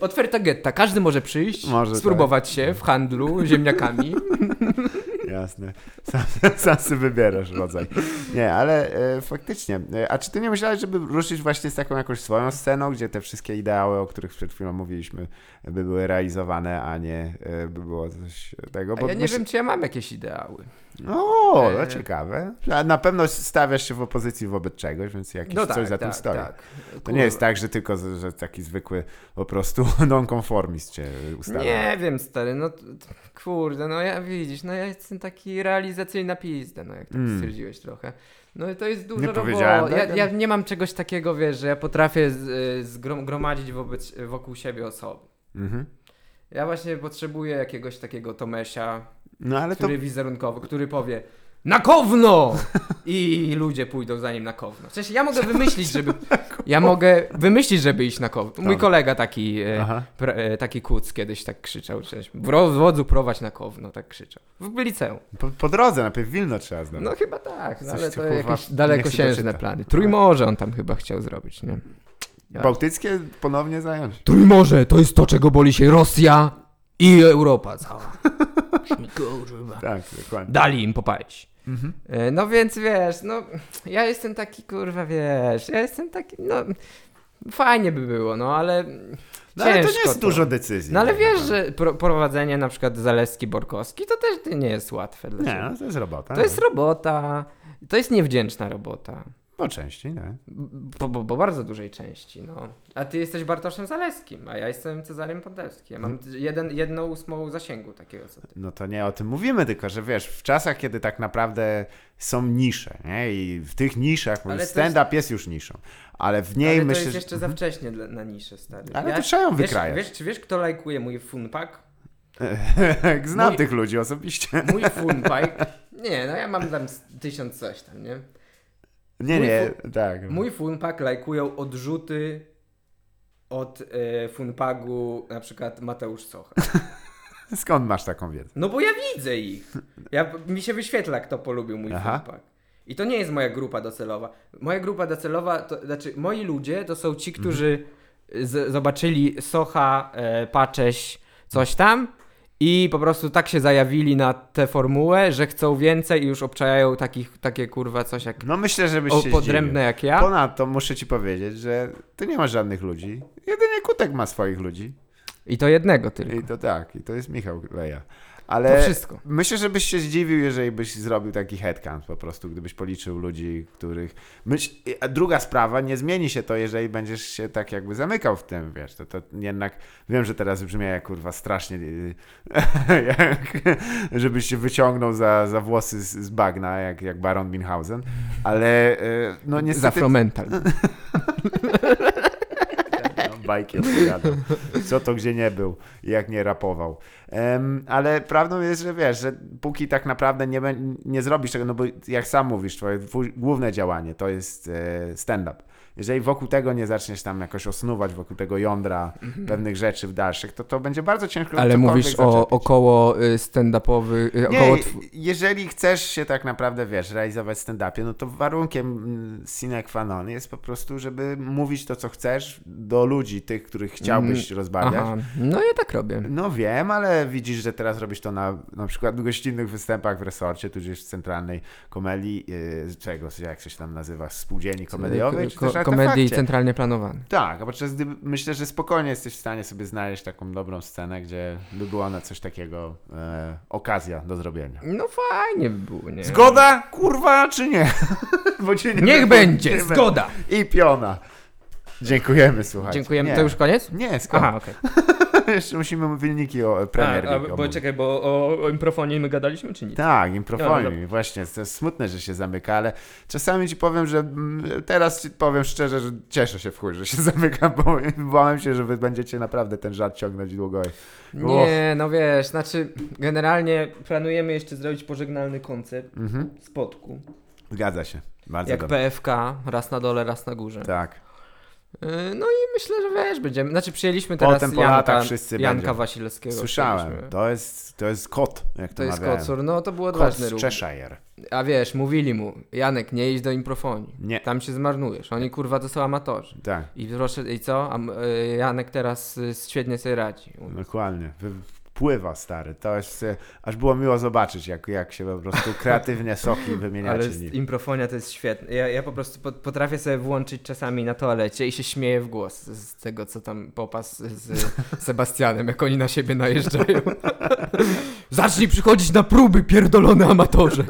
Otwarta getta. Każdy może przyjść, Może, tak. spróbować się w handlu ziemniakami. Jasne. Sam, sam sobie wybierasz rodzaj. Nie, ale e, faktycznie. E, a czy ty nie myślałeś, żeby ruszyć właśnie z taką jakąś swoją sceną, gdzie te wszystkie ideały, o których przed chwilą mówiliśmy, by były realizowane, a nie e, by było coś tego? A ja nie myśl- wiem, czy ja mam jakieś ideały. O, to E. ciekawe. A na pewno stawiasz się w opozycji wobec czegoś, więc jakieś No coś tak, za tym tak, stoi. tak. To nie jest tak, że tylko że taki zwykły po prostu nonkonformist cię ustawia. Nie wiem, stary, no kurde, no ja widzisz, no ja jestem taki realizacyjny pizdę, no jak tak Mm. stwierdziłeś trochę. No i to jest dużo Nie roboty. powiedziałem Ja, tak? ja nie mam czegoś takiego, wiesz, że ja potrafię z- y, zgromadzić wobec, wokół siebie osoby. Mhm. Ja właśnie potrzebuję jakiegoś takiego Tomesia, No ale to który wizerunkowy, który powie na kowno! I ludzie pójdą za nim na kowno. W sensie ja mogę wymyślić, żeby. Ja mogę wymyślić, żeby iść na kowno. Mój Dobra. kolega taki, e, pra, e, taki kuc kiedyś tak krzyczał. Cześć. W wodzu prowadź na kowno, tak krzyczał. W liceum. Po, po drodze, najpierw Wilno trzeba znaleźć. No chyba tak, no, ale to kurwa, jakieś dalekosiężne plany. Trójmorze on tam chyba chciał zrobić, nie? Ja. Bałtyckie ponownie zająć. Trójmorze to jest to, czego boli się Rosja i Europa cała. Tak, dokładnie. Dali im popalić. Mhm. No więc wiesz, no ja jestem taki kurwa, wiesz, ja jestem taki, no fajnie by było, no ale No ale to nie jest dużo decyzji. No ale tak wiesz, że pro, prowadzenie na przykład Zaleski-Borkowski to też nie jest łatwe dla Nie, ciebie. no to jest robota. To jest robota, to jest niewdzięczna robota, Po części, nie? po, po, po bardzo dużej części, no. A ty jesteś Bartoszem Zaleskim, a ja jestem Cezarym Podelskim. Ja mam jeden, jedną ósmą zasięgu takiego co ty. No to nie o tym mówimy, tylko że wiesz, w czasach, kiedy tak naprawdę są nisze, nie? I w tych niszach, to stand-up jest... już niszą, ale w niej ale to myślę, jest że... jeszcze za wcześnie dla, na niszę, stary. Ale to trzeba ją wiesz, wykrajać. wiesz, czy wiesz, kto lajkuje mój funpak? Znam mój- tych ludzi osobiście. Mój funpak. Nie, no ja mam tam tysiąc coś tam, nie? Nie, Mój nie, tak. Mój funpak lajkują odrzuty od e, funpagu na przykład Mateusz Socha. Skąd masz taką wiedzę? No bo ja widzę ich. Ja, mi się wyświetla, kto polubił mój Aha. funpak. I to nie jest moja grupa docelowa. Moja grupa docelowa, to znaczy moi ludzie to są ci, którzy z, zobaczyli Socha, e, Pacześ, coś tam i po prostu tak się zajawili na tę formułę, że chcą więcej i już obczajają takich, takie kurwa coś jak No myślę, żebyś o, się podrębne jak ja. Ponadto muszę ci powiedzieć, że ty nie masz żadnych ludzi. Jedynie Kutek ma swoich ludzi. I to jednego tylko. I to tak, i to jest Michał Leja. To Ale wszystko. myślę, że byś się zdziwił, jeżeli byś zrobił taki headcount po prostu, gdybyś policzył ludzi, których... Myśl... A druga sprawa, nie zmieni się to, jeżeli będziesz się tak jakby zamykał w tym, wiesz, to, to jednak... Wiem, że teraz brzmi jak kurwa strasznie, jak, żebyś się wyciągnął za, za włosy z, z bagna, jak, jak Baron Minhausen, ale yy, no niestety... Za Fromental. Bajki opowiadał. Co to gdzie nie był, jak nie rapował. Em, ale prawdą jest, że wiesz, że póki tak naprawdę nie, nie zrobisz tego, no bo jak sam mówisz, twoje główne działanie to jest e, stand-up. Jeżeli wokół tego nie zaczniesz tam jakoś osnuwać, wokół tego jądra pewnych rzeczy w dalszych, to to będzie bardzo ciężko Mhm. Ale mówisz o zaczepić. około y, stand-upowy, y, Nie, około tw- jeżeli chcesz się tak naprawdę, wiesz, realizować w stand-upie, no to warunkiem mm, sine qua non jest po prostu, żeby mówić to, co chcesz do ludzi, tych, których chciałbyś rozbawiać. Aha, no ja tak robię. No wiem, ale widzisz, że teraz robisz to na na przykład gościnnych występach w resorcie, tudzież w centralnej komedii, yy, czego, jak się tam nazywa, spółdzielni komediowej, czy Ko- też komedii centralnie planowany. Tak, a podczas gdy myślę, że spokojnie jesteś w stanie sobie znaleźć taką dobrą scenę, gdzie by była na coś takiego e, okazja do zrobienia. No fajnie by było, nie? Zgoda, kurwa, czy nie? Bo cię nie Niech będzie, nie zgoda! I piona. Dziękujemy, słuchajcie. Dziękujemy. Nie. To już koniec? Nie, skąd? Aha, okej. Jeszcze musimy wyniki o Premier League omówić. bo o, o improfonie my gadaliśmy, czy nic? Tak, improfonii. No, no. Właśnie, to jest smutne, że się zamyka, ale czasami ci powiem, że mm, teraz ci powiem szczerze, że cieszę się w chuj, że się zamyka, bo bałem się, że wy będziecie naprawdę ten żart ciągnąć długo. Nie, no wiesz, znaczy generalnie planujemy jeszcze zrobić pożegnalny koncert Mhm. spotku. Zgadza się. Bardzo Jak dobrze. PFK, raz na dole, raz na górze. Tak. Yy, No i myślę, że wiesz, będziemy. Znaczy przyjęliśmy teraz Potem po Janka, wszyscy Janka. Wasilewskiego. Słyszałem. To jest, to jest kot, jak to, To jest mawiałem. kocur, no to był Kot odważny z ruch. Cheshire. A wiesz, mówili mu, Janek, nie idź do improfonii. Nie. Tam się zmarnujesz. Oni kurwa to są amatorzy. Tak, I proszę, i co? A, m- y, Janek teraz y, świetnie sobie radzi. dokładnie. Wy pływa, stary. To jest, e, aż było miło zobaczyć, jak, jak się po prostu kreatywnie soki Ale wymieniacie nim. improfonia to jest świetne. Ja, ja po prostu pot- potrafię sobie włączyć czasami na toalecie i się śmieję w głos z, z tego, co tam popas z Sebastianem, jak oni na siebie najeżdżają. Zacznij przychodzić na próby, pierdolony amatorze.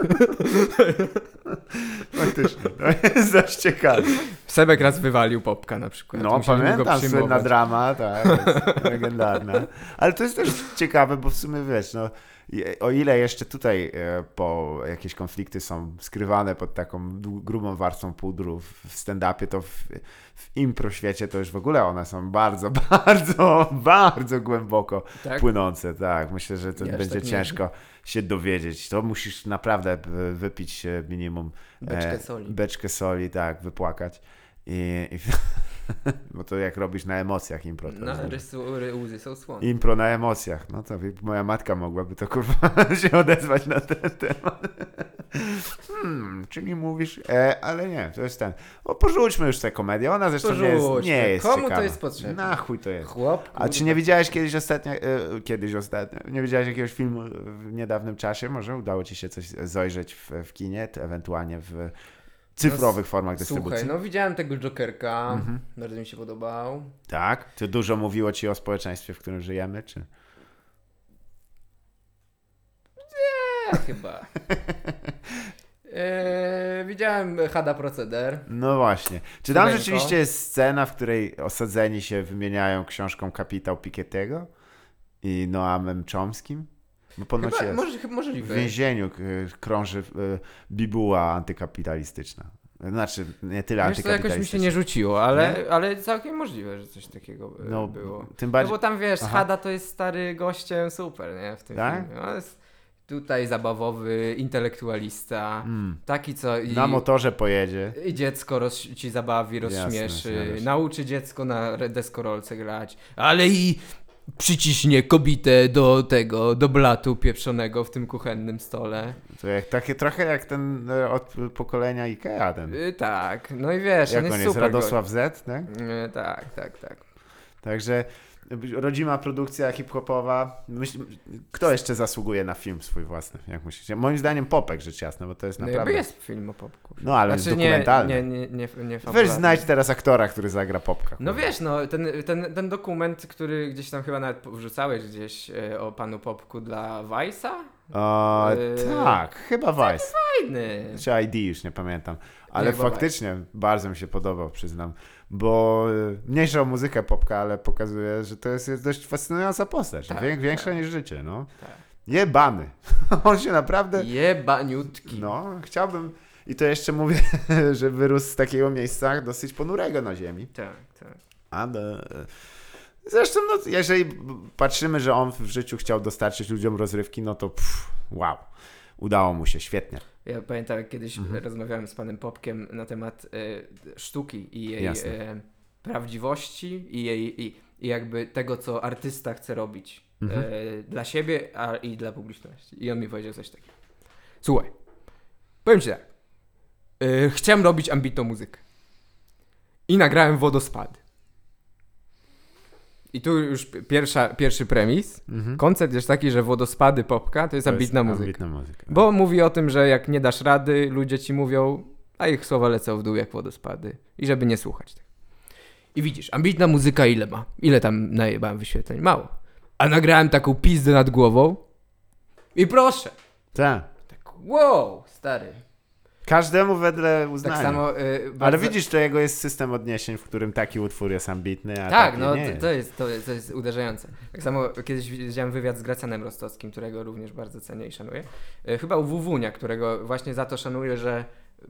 Faktycznie, to jest dość ciekawe. Sebek raz wywalił popka na przykład. No, Musieliśmy go pamiętam, słynna drama, tak, legendarna. Ale to jest też ciekawe, bo w sumie wiesz, no, o ile jeszcze tutaj e, po jakieś konflikty są skrywane pod taką grubą warstwą pudru w stand-upie, to w, w impro świecie to już w ogóle one są bardzo, bardzo, bardzo głęboko Tak? płynące, tak. Myślę, że to Ja będzie tak ciężko się dowiedzieć. To musisz naprawdę e, wypić minimum Beczkę e, soli. Beczkę soli, tak, wypłakać. I, i bo to jak robisz na emocjach impro. To No, ry, łzy są słone. impro na emocjach. No to moja matka mogłaby to kurwa się odezwać na ten temat. Hmm, czyli mówisz, e, ale nie, to jest ten. O, porzućmy już tę komedię. Ona zresztą nie jest, Porzućmy. nie jest Komu to ciekawa. jest potrzebne? Na chuj to jest. Chłop, A czy nie widziałeś kiedyś ostatnio, e, kiedyś ostatnio, nie widziałeś jakiegoś filmu w niedawnym czasie? Może udało ci się coś zajrzeć w, w kinie, to ewentualnie w cyfrowych formach dystrybucji? Słuchaj, no widziałem tego Jokerka, Mhm. bardzo mi się podobał. Tak? To dużo mówiło ci o społeczeństwie, w którym żyjemy, czy? E, chyba. E, widziałem Hada Proceder. No właśnie. Czy tam rzeczywiście jest scena, w której osadzeni się wymieniają książką Kapitał Piketty'ego i Noamem Chomskim? Bo ponoć Chyba, jest. może, chyba W możliwe. więzieniu y, krąży y, bibuła antykapitalistyczna. Znaczy, nie tyle Wiesz, to jakoś mi się nie rzuciło, ale, Nie? ale całkiem możliwe, że coś takiego e, No, było. tym No bardziej... bo tam wiesz, Aha. Hada to jest stary gościem super, nie? W tym Tak? filmie. On jest tutaj zabawowy, intelektualista, Mm. taki co i, Na motorze pojedzie. i dziecko roz, ci zabawi, rozśmieszy, jasne. nauczy dziecko na deskorolce grać, ale i przyciśnie kobitę do tego, do blatu pieprzonego w tym kuchennym stole. To jak, takie, trochę jak ten e, od pokolenia Ikea, ten. Y, tak, no i wiesz, Jak on on jest jest? Radosław Z, tak? gość. Y, tak, tak, tak. Także rodzima produkcja hip-hopowa. Myśl, kto jeszcze zasługuje na film swój własny, jak myślicie? Moim zdaniem Popek, rzecz jasna, bo to jest No naprawdę... jakby jest film o popku. No ale jest Znaczy dokumentalny. nie, nie, nie, nie, nie Weź znajdź teraz aktora, który zagra Popka. No wiesz, no ten, ten, ten dokument, który gdzieś tam chyba nawet wrzucałeś gdzieś e, o panu Popku dla Vice'a? O, Yy, tak, chyba Vice. Fajny. Czy ID, już nie pamiętam. Ale chyba faktycznie bardzo mi się podobał, przyznam. Bo y, mniejsza o muzykę Popka, ale pokazuje, że to jest, jest dość fascynująca postać. Tak, Wię, większa tak. niż życie, no. Tak. Jebany. On się naprawdę... Jebaniutki. No, chciałbym... I to jeszcze mówię, że wyrósł z takiego miejsca dosyć ponurego na ziemi. Tak, tak. Ale... Zresztą, no, jeżeli patrzymy, że on w życiu chciał dostarczyć ludziom rozrywki, no to pff, wow. Udało mu się, świetnie. Ja pamiętam, jak kiedyś Mhm. rozmawiałem z panem Popkiem na temat e, sztuki i jej e, prawdziwości i jej i, i jakby tego, co artysta chce robić Mhm. e, dla siebie a, i dla publiczności. I on mi powiedział coś takiego. Słuchaj, powiem ci tak. E, chciałem robić ambitną muzykę. I nagrałem wodospady. I tu już pierwsza, pierwszy premis. Mhm. Koncept jest taki, że wodospady Popka to jest To ambitna jest muzyka. Ambitna muzyka. Bo mówi o tym, że jak nie dasz rady, ludzie ci mówią, a ich słowa lecą w dół jak wodospady. I żeby nie słuchać tego. I widzisz, ambitna muzyka ile ma? Ile tam najebałem wyświetleń? Mało. A nagrałem taką pizdę nad głową i proszę. Tak. Tak, wow, stary. Każdemu wedle uznania. Tak samo... y, Ale bardzo- widzisz, to jego jest system odniesień, w którym taki utwór jest ambitny, a Tak, no nie to, jest. to, jest, to, jest, to jest uderzające. Tak samo kiedyś widziałem wywiad z Gracjanem Rostowskim, którego również bardzo cenię i szanuję. E, Chyba u Wuwunia, którego właśnie za to szanuję, że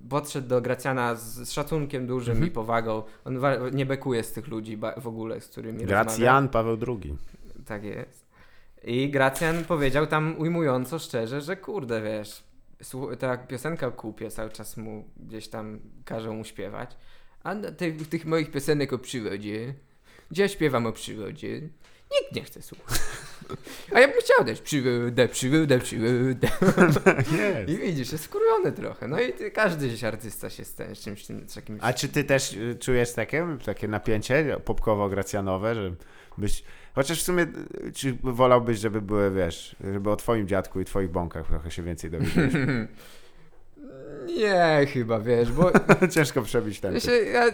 podszedł do Gracjana z, szacunkiem dużym Mhm. i powagą. On nie bekuje z tych ludzi w ogóle, z którymi. Gracjan Paweł II. Tak jest. I Gracjan powiedział tam ujmująco szczerze, że kurde, wiesz, ta piosenka o kupie cały czas mu gdzieś tam każą mu śpiewać, a tych, tych moich piosenek o przyrodzie, gdzie ja śpiewam o przyrodzie, nikt nie chce słuchać. A ja bym chciał dać przygodę, przygodę, przygodę. Nie. I widzisz, jest skurwiony trochę. No i ty, każdy artysta się z tym- z czymś z jakimś... A czy ty też y, czujesz takie, takie napięcie popkowo-gracjanowe, że byś... Chociaż w sumie, czy wolałbyś, żeby były, wiesz, żeby o twoim dziadku i twoich bąkach trochę się więcej dowiedzieć? Nie, chyba, wiesz, bo Ciężko przebić ten. się, ja...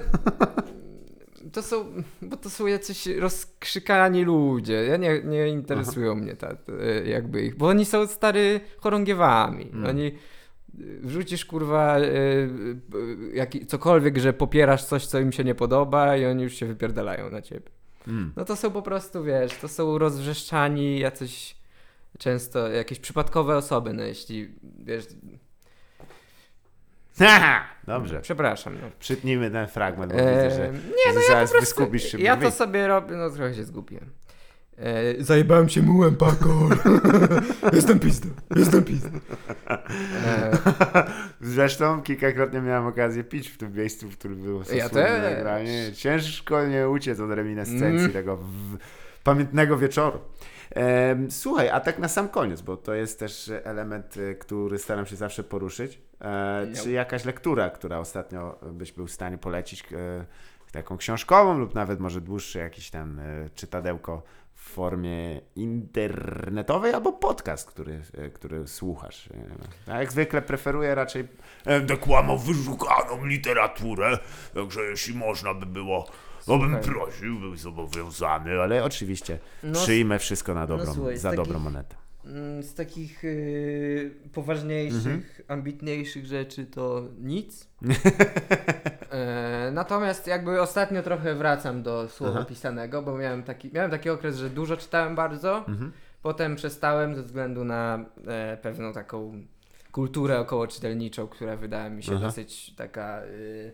To są, bo to są jacyś rozkrzykani ludzie. Ja nie, nie interesują mnie ta, e, jakby ich, bo oni są stary chorągiewami. Mm. Oni wrzucisz kurwa jaki, cokolwiek, że popierasz coś, co im się nie podoba i oni już się wypierdalają na ciebie. Mm. No to są po prostu, wiesz, to są rozwrzeszczani jacyś często jakieś przypadkowe osoby, no jeśli, wiesz! Dobrze. przepraszam, no. Przytnijmy ten fragment, bo Eee, widzę, że nie, no ja po prostu, się. Ja to sobie robię, no trochę się zgubiłem. E, zajebałem się mułem, pakol. jestem pizdą, jestem pizdą. E, Zresztą kilkakrotnie miałem okazję pić w tym miejscu, w którym było Ja nagranie. Ciężko nie uciec od reminiscencji Mm. tego w, pamiętnego wieczoru. Em, słuchaj, a tak na sam koniec, bo to jest też element, y, który staram się zawsze poruszyć. E, czy jakaś lektura, która ostatnio byś był w stanie polecić, e, taką książkową lub nawet może dłuższe jakieś tam e, czytadełko formie internetowej albo podcast, który, e, który słuchasz. E, A jak zwykle preferuję raczej Będę kłamał wyszukaną literaturę, także jeśli można by było, no bym prosił, był zobowiązany, ale oczywiście No, przyjmę wszystko na dobrą, słuchaj, z za takich- dobrą monetę. mm, z takich y, poważniejszych, Mhm. ambitniejszych rzeczy to nic. e, natomiast jakby ostatnio trochę wracam do słowa Aha. pisanego, bo miałem taki, miałem taki okres, że dużo czytałem bardzo. Mhm. Potem przestałem ze względu na e, pewną taką kulturę około czytelniczą, która wydała mi się Aha. dosyć taka y,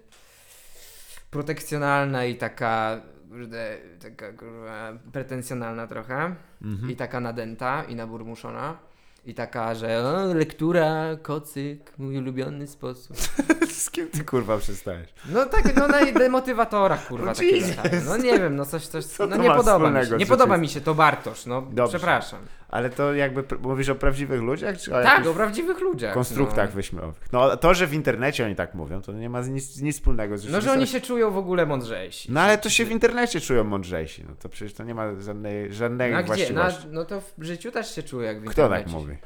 protekcjonalna i taka, kurde, taka kurwa, pretensjonalna trochę. Mhm. I taka nadęta i naburmuszona. I taka, że o, lektura, kocyk, mój ulubiony sposób. Z kim ty kurwa przestajesz? No tak, no na demotywatorach kurwa No takie latają. No nie wiem, no coś, coś, Co no nie podoba mi się. Nie podoba mi się to Bartosz, no Dobrze. przepraszam. Ale to jakby mówisz o prawdziwych ludziach, czy o Tak, o prawdziwych ludziach. konstruktach no. No to, że w internecie oni tak mówią, to nie ma nic, nic wspólnego z No, że oni się czują w ogóle mądrzejsi. No ale to się w internecie czują mądrzejsi, no to przecież to nie ma żadnej, żadnej No, gdzie? No, właściwości. no to w życiu też się czuję jak w Kto tak internecie. mówi?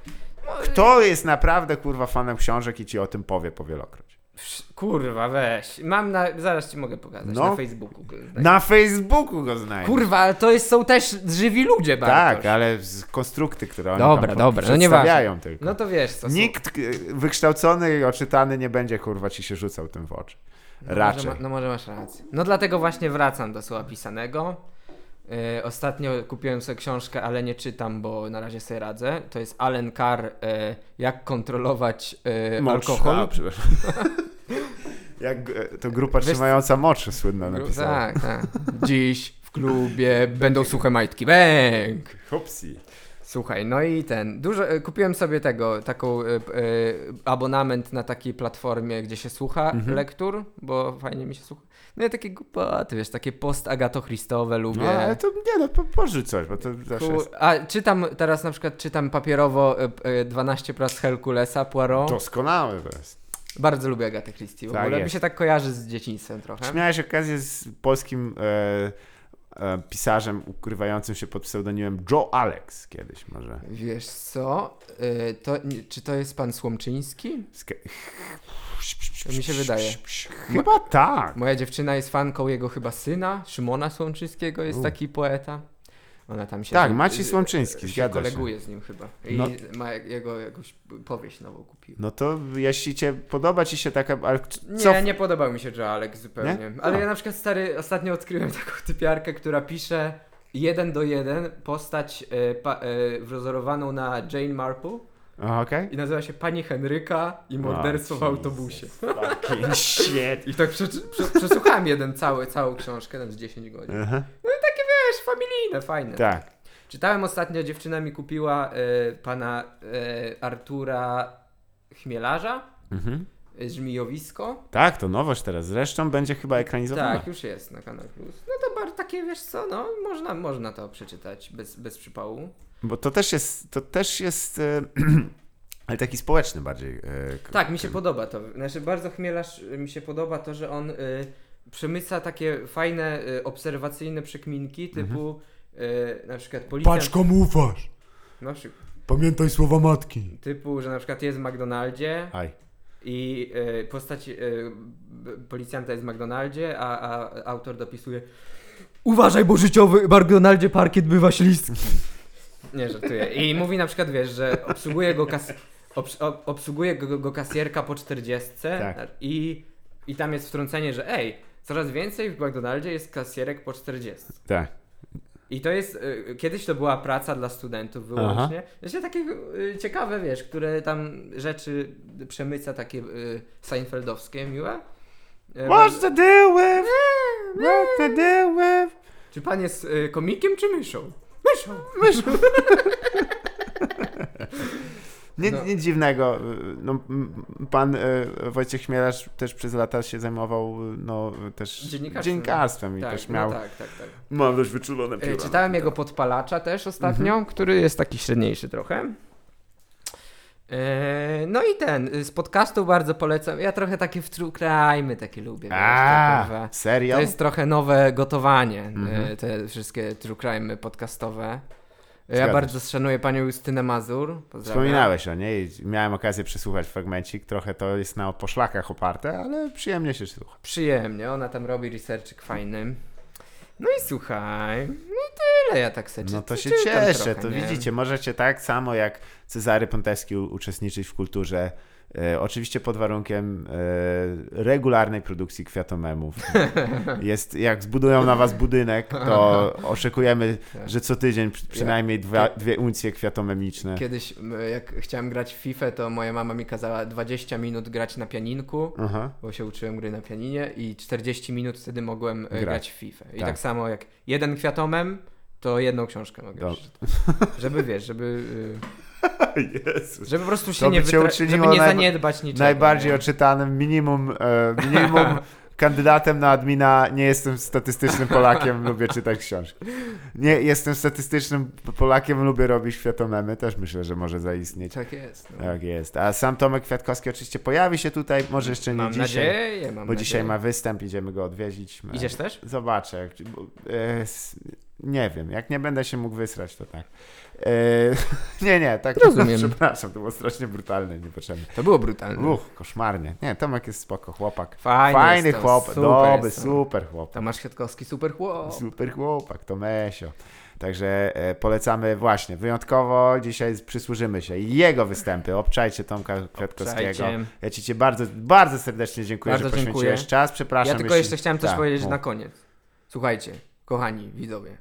No, Kto jest naprawdę kurwa fanem książek i ci o tym powie powielokroć? Kurwa, weź. Mam na... Zaraz ci mogę pokazać No. na Facebooku. Na Facebooku go znajdziesz. Kurwa, ale to jest, są też żywi ludzie, Bartosz. Tak, ale z konstrukty, które oni Dobra, tam dobra, no tylko. No to wiesz co. Nikt y, wykształcony i oczytany nie będzie kurwa ci się rzucał tym w oczy. No Raczej. Może, ma- no może masz rację. No dlatego właśnie wracam do słowa pisanego. Yy, ostatnio kupiłem sobie książkę, ale nie czytam, bo na razie sobie radzę. To jest Allen Carr, yy, Jak kontrolować yy, alkohol. A, przepraszam. Jak e, to grupa Wiesz- trzymająca mocz słynna napisała. Tak, tak. Dziś w klubie będą suche majtki. Bęk! Hopsi. Słuchaj, no i ten, dużo, e, kupiłem sobie tego, taką e, abonament na takiej platformie, gdzie się słucha Mhm. lektur, bo fajnie mi się słucha. No i takie głupoty, wiesz, takie post-agatochristowe lubię. No ale to nie no, po, porzuć coś, bo to zawsze jest A czytam teraz na przykład czytam papierowo e, 12 prac Herkulesa Poirot. doskonałe to jest. Bardzo lubię Agatę Christie w Tak ogóle. Mi się tak kojarzy z dzieciństwem trochę. Czy miałeś okazję z polskim e, e, pisarzem ukrywającym się pod pseudonimem Joe Alex kiedyś może? Wiesz co? E, To, czy to jest pan Słomczyński? Sk- To mi się wydaje. Chyba tak. Moja dziewczyna jest fanką jego chyba syna, Szymona Słomczyńskiego, jest U. taki poeta. Ona tam się... Tak, Maciej Słomczyński, się zgadza się. koleguje z nim chyba. I No. ma jego jakąś powieść nową kupił. No to jeśli cię podoba ci się taka, ale Nie, co? nie podobał mi się Joe Alex zupełnie. Nie? Ale No. ja na przykład stary, ostatnio odkryłem taką typiarkę, która pisze jeden do jeden postać e, pa, e, wzorowaną na Jane Marple O, Okej. i nazywa się Pani Henryka i morderstwo w O, autobusie. Fucking shit. I tak prze, prze, przesłuchałem jeden cały, całą książkę, tam z 10 godzin. Aha. Wiesz, familijne, fajne. Tak. Czytałem ostatnio, dziewczyna mi kupiła e, pana e, Artura Chmielarza, Mhm. e, Żmijowisko. Tak, to nowość teraz. Zresztą będzie chyba ekranizowana. Tak, już jest na Kanal Plus. No to bardzo takie, wiesz co, no można, można to przeczytać bez, bez przypału. Bo to też jest, to też jest e, ale taki społeczny bardziej. e, Tak, mi się podoba to. Znaczy, bardzo chmielarz y, mi się podoba to, że on y, przemyca takie fajne, y, obserwacyjne przekminki, typu y, na przykład policjant. Patrz komu ufasz. Na przykład, Pamiętaj słowa matki. typu, że na przykład jest w McDonaldzie Aj. i y, postać y, policjanta jest w McDonaldzie, a, a autor dopisuje Uważaj, bo życiowy w McDonaldzie parkiet bywa śliski. Nie, żartuję. I mówi na przykład, wiesz, że obsługuje go, kas... obs... ob- obsługuje go, go kasjerka po 40 Tak. i, i tam jest wtrącenie, że ej, coraz więcej w McDonaldzie jest kasjerek po 40. Tak. I to jest, y, kiedyś to była praca dla studentów wyłącznie. Jeszcze takie y, ciekawe, wiesz, które tam rzeczy przemyca takie y, Seinfeldowskie, miłe. Y, What's the deal with? What's the deal with? Czy pan jest y, komikiem czy myszą? Myszą! Myszą. Nie, No. Nic dziwnego. No, pan y, Wojciech Chmielarz też przez lata się zajmował no, też Dziennikarstwem. dziennikarstwem i Tak, też miał. no tak, tak, tak. Mam dość wyczulone Y, pióra. czytałem jego podpalacza też ostatnio, Mhm. który jest taki średniejszy trochę. Y, No i ten, z podcastu bardzo polecam. Ja trochę takie w true crime takie lubię. A, serio? To jest trochę nowe gotowanie, Mhm. y, te wszystkie true crime podcastowe. Ja Zgadza bardzo szanuję panią Justynę Mazur. Pozdrawiam. Wspominałeś o niej. Miałem okazję przesłuchać fragmencik. Trochę to jest na poszlakach oparte, ale przyjemnie się słucha. Przyjemnie, ona tam robi researchik fajny. No i słuchaj, no tyle ja tak sobie No to się cieszę, trochę, to nie? widzicie, możecie tak samo jak Cezary Pontewski uczestniczyć w kulturze. E, oczywiście pod warunkiem e, regularnej produkcji kwiatomemów. Jest, jak zbudują na was budynek, to oczekujemy, Tak. że co tydzień przy- przynajmniej dwa, dwie uncje kwiatomemiczne. Kiedyś jak chciałem grać w FIFA, to moja mama mi kazała 20 minut grać na pianinku, Aha. bo się uczyłem gry na pianinie i 40 minut wtedy mogłem e, Grać. grać w FIFA. I Tak. tak. samo jak jeden kwiatomem, to jedną książkę mogę Do- przeczytać. Żeby wiesz, żeby, Jezus. żeby po prostu się To nie, wytra- żeby nie zaniedbać niczego. Najbardziej nie? oczytanym minimum, e, minimum kandydatem na admina nie jestem statystycznym Polakiem, lubię czytać książki. Nie jestem statystycznym Polakiem, lubię robić kwiatomemy, też myślę, że może zaistnieć. Tak jest. No. Tak jest. A sam Tomek Kwiatkowski oczywiście pojawi się tutaj, może jeszcze nie Mam dzisiaj, nadzieję, mam bo dzisiaj ma nadzieję. występ, idziemy go odwiedzić. Idziesz też? Zobaczę. e, nie wiem, jak nie będę się mógł wysrać, to tak. E, nie, nie, tak. Rozumiem. Przepraszam, to było strasznie brutalne, niepotrzebne. To było brutalne. Uch, koszmarnie. Nie, Tomek jest spoko, chłopak. Fajny, Fajny jest to, chłop, super dobry, to. super chłopak. Tomasz Kwiatkowski, super chłop. Super chłopak, to Mesio. Także e, polecamy właśnie, wyjątkowo dzisiaj przysłużymy się i jego występy. Obczajcie Tomka Kwiatkowskiego. Obczajcie. Ja ci cię bardzo, bardzo serdecznie dziękuję, Bardzo że poświęciłeś dziękuję. czas. Przepraszam. Ja tylko jeśli- jeszcze chciałem coś Tak, powiedzieć mów. na koniec. Słuchajcie, kochani widzowie,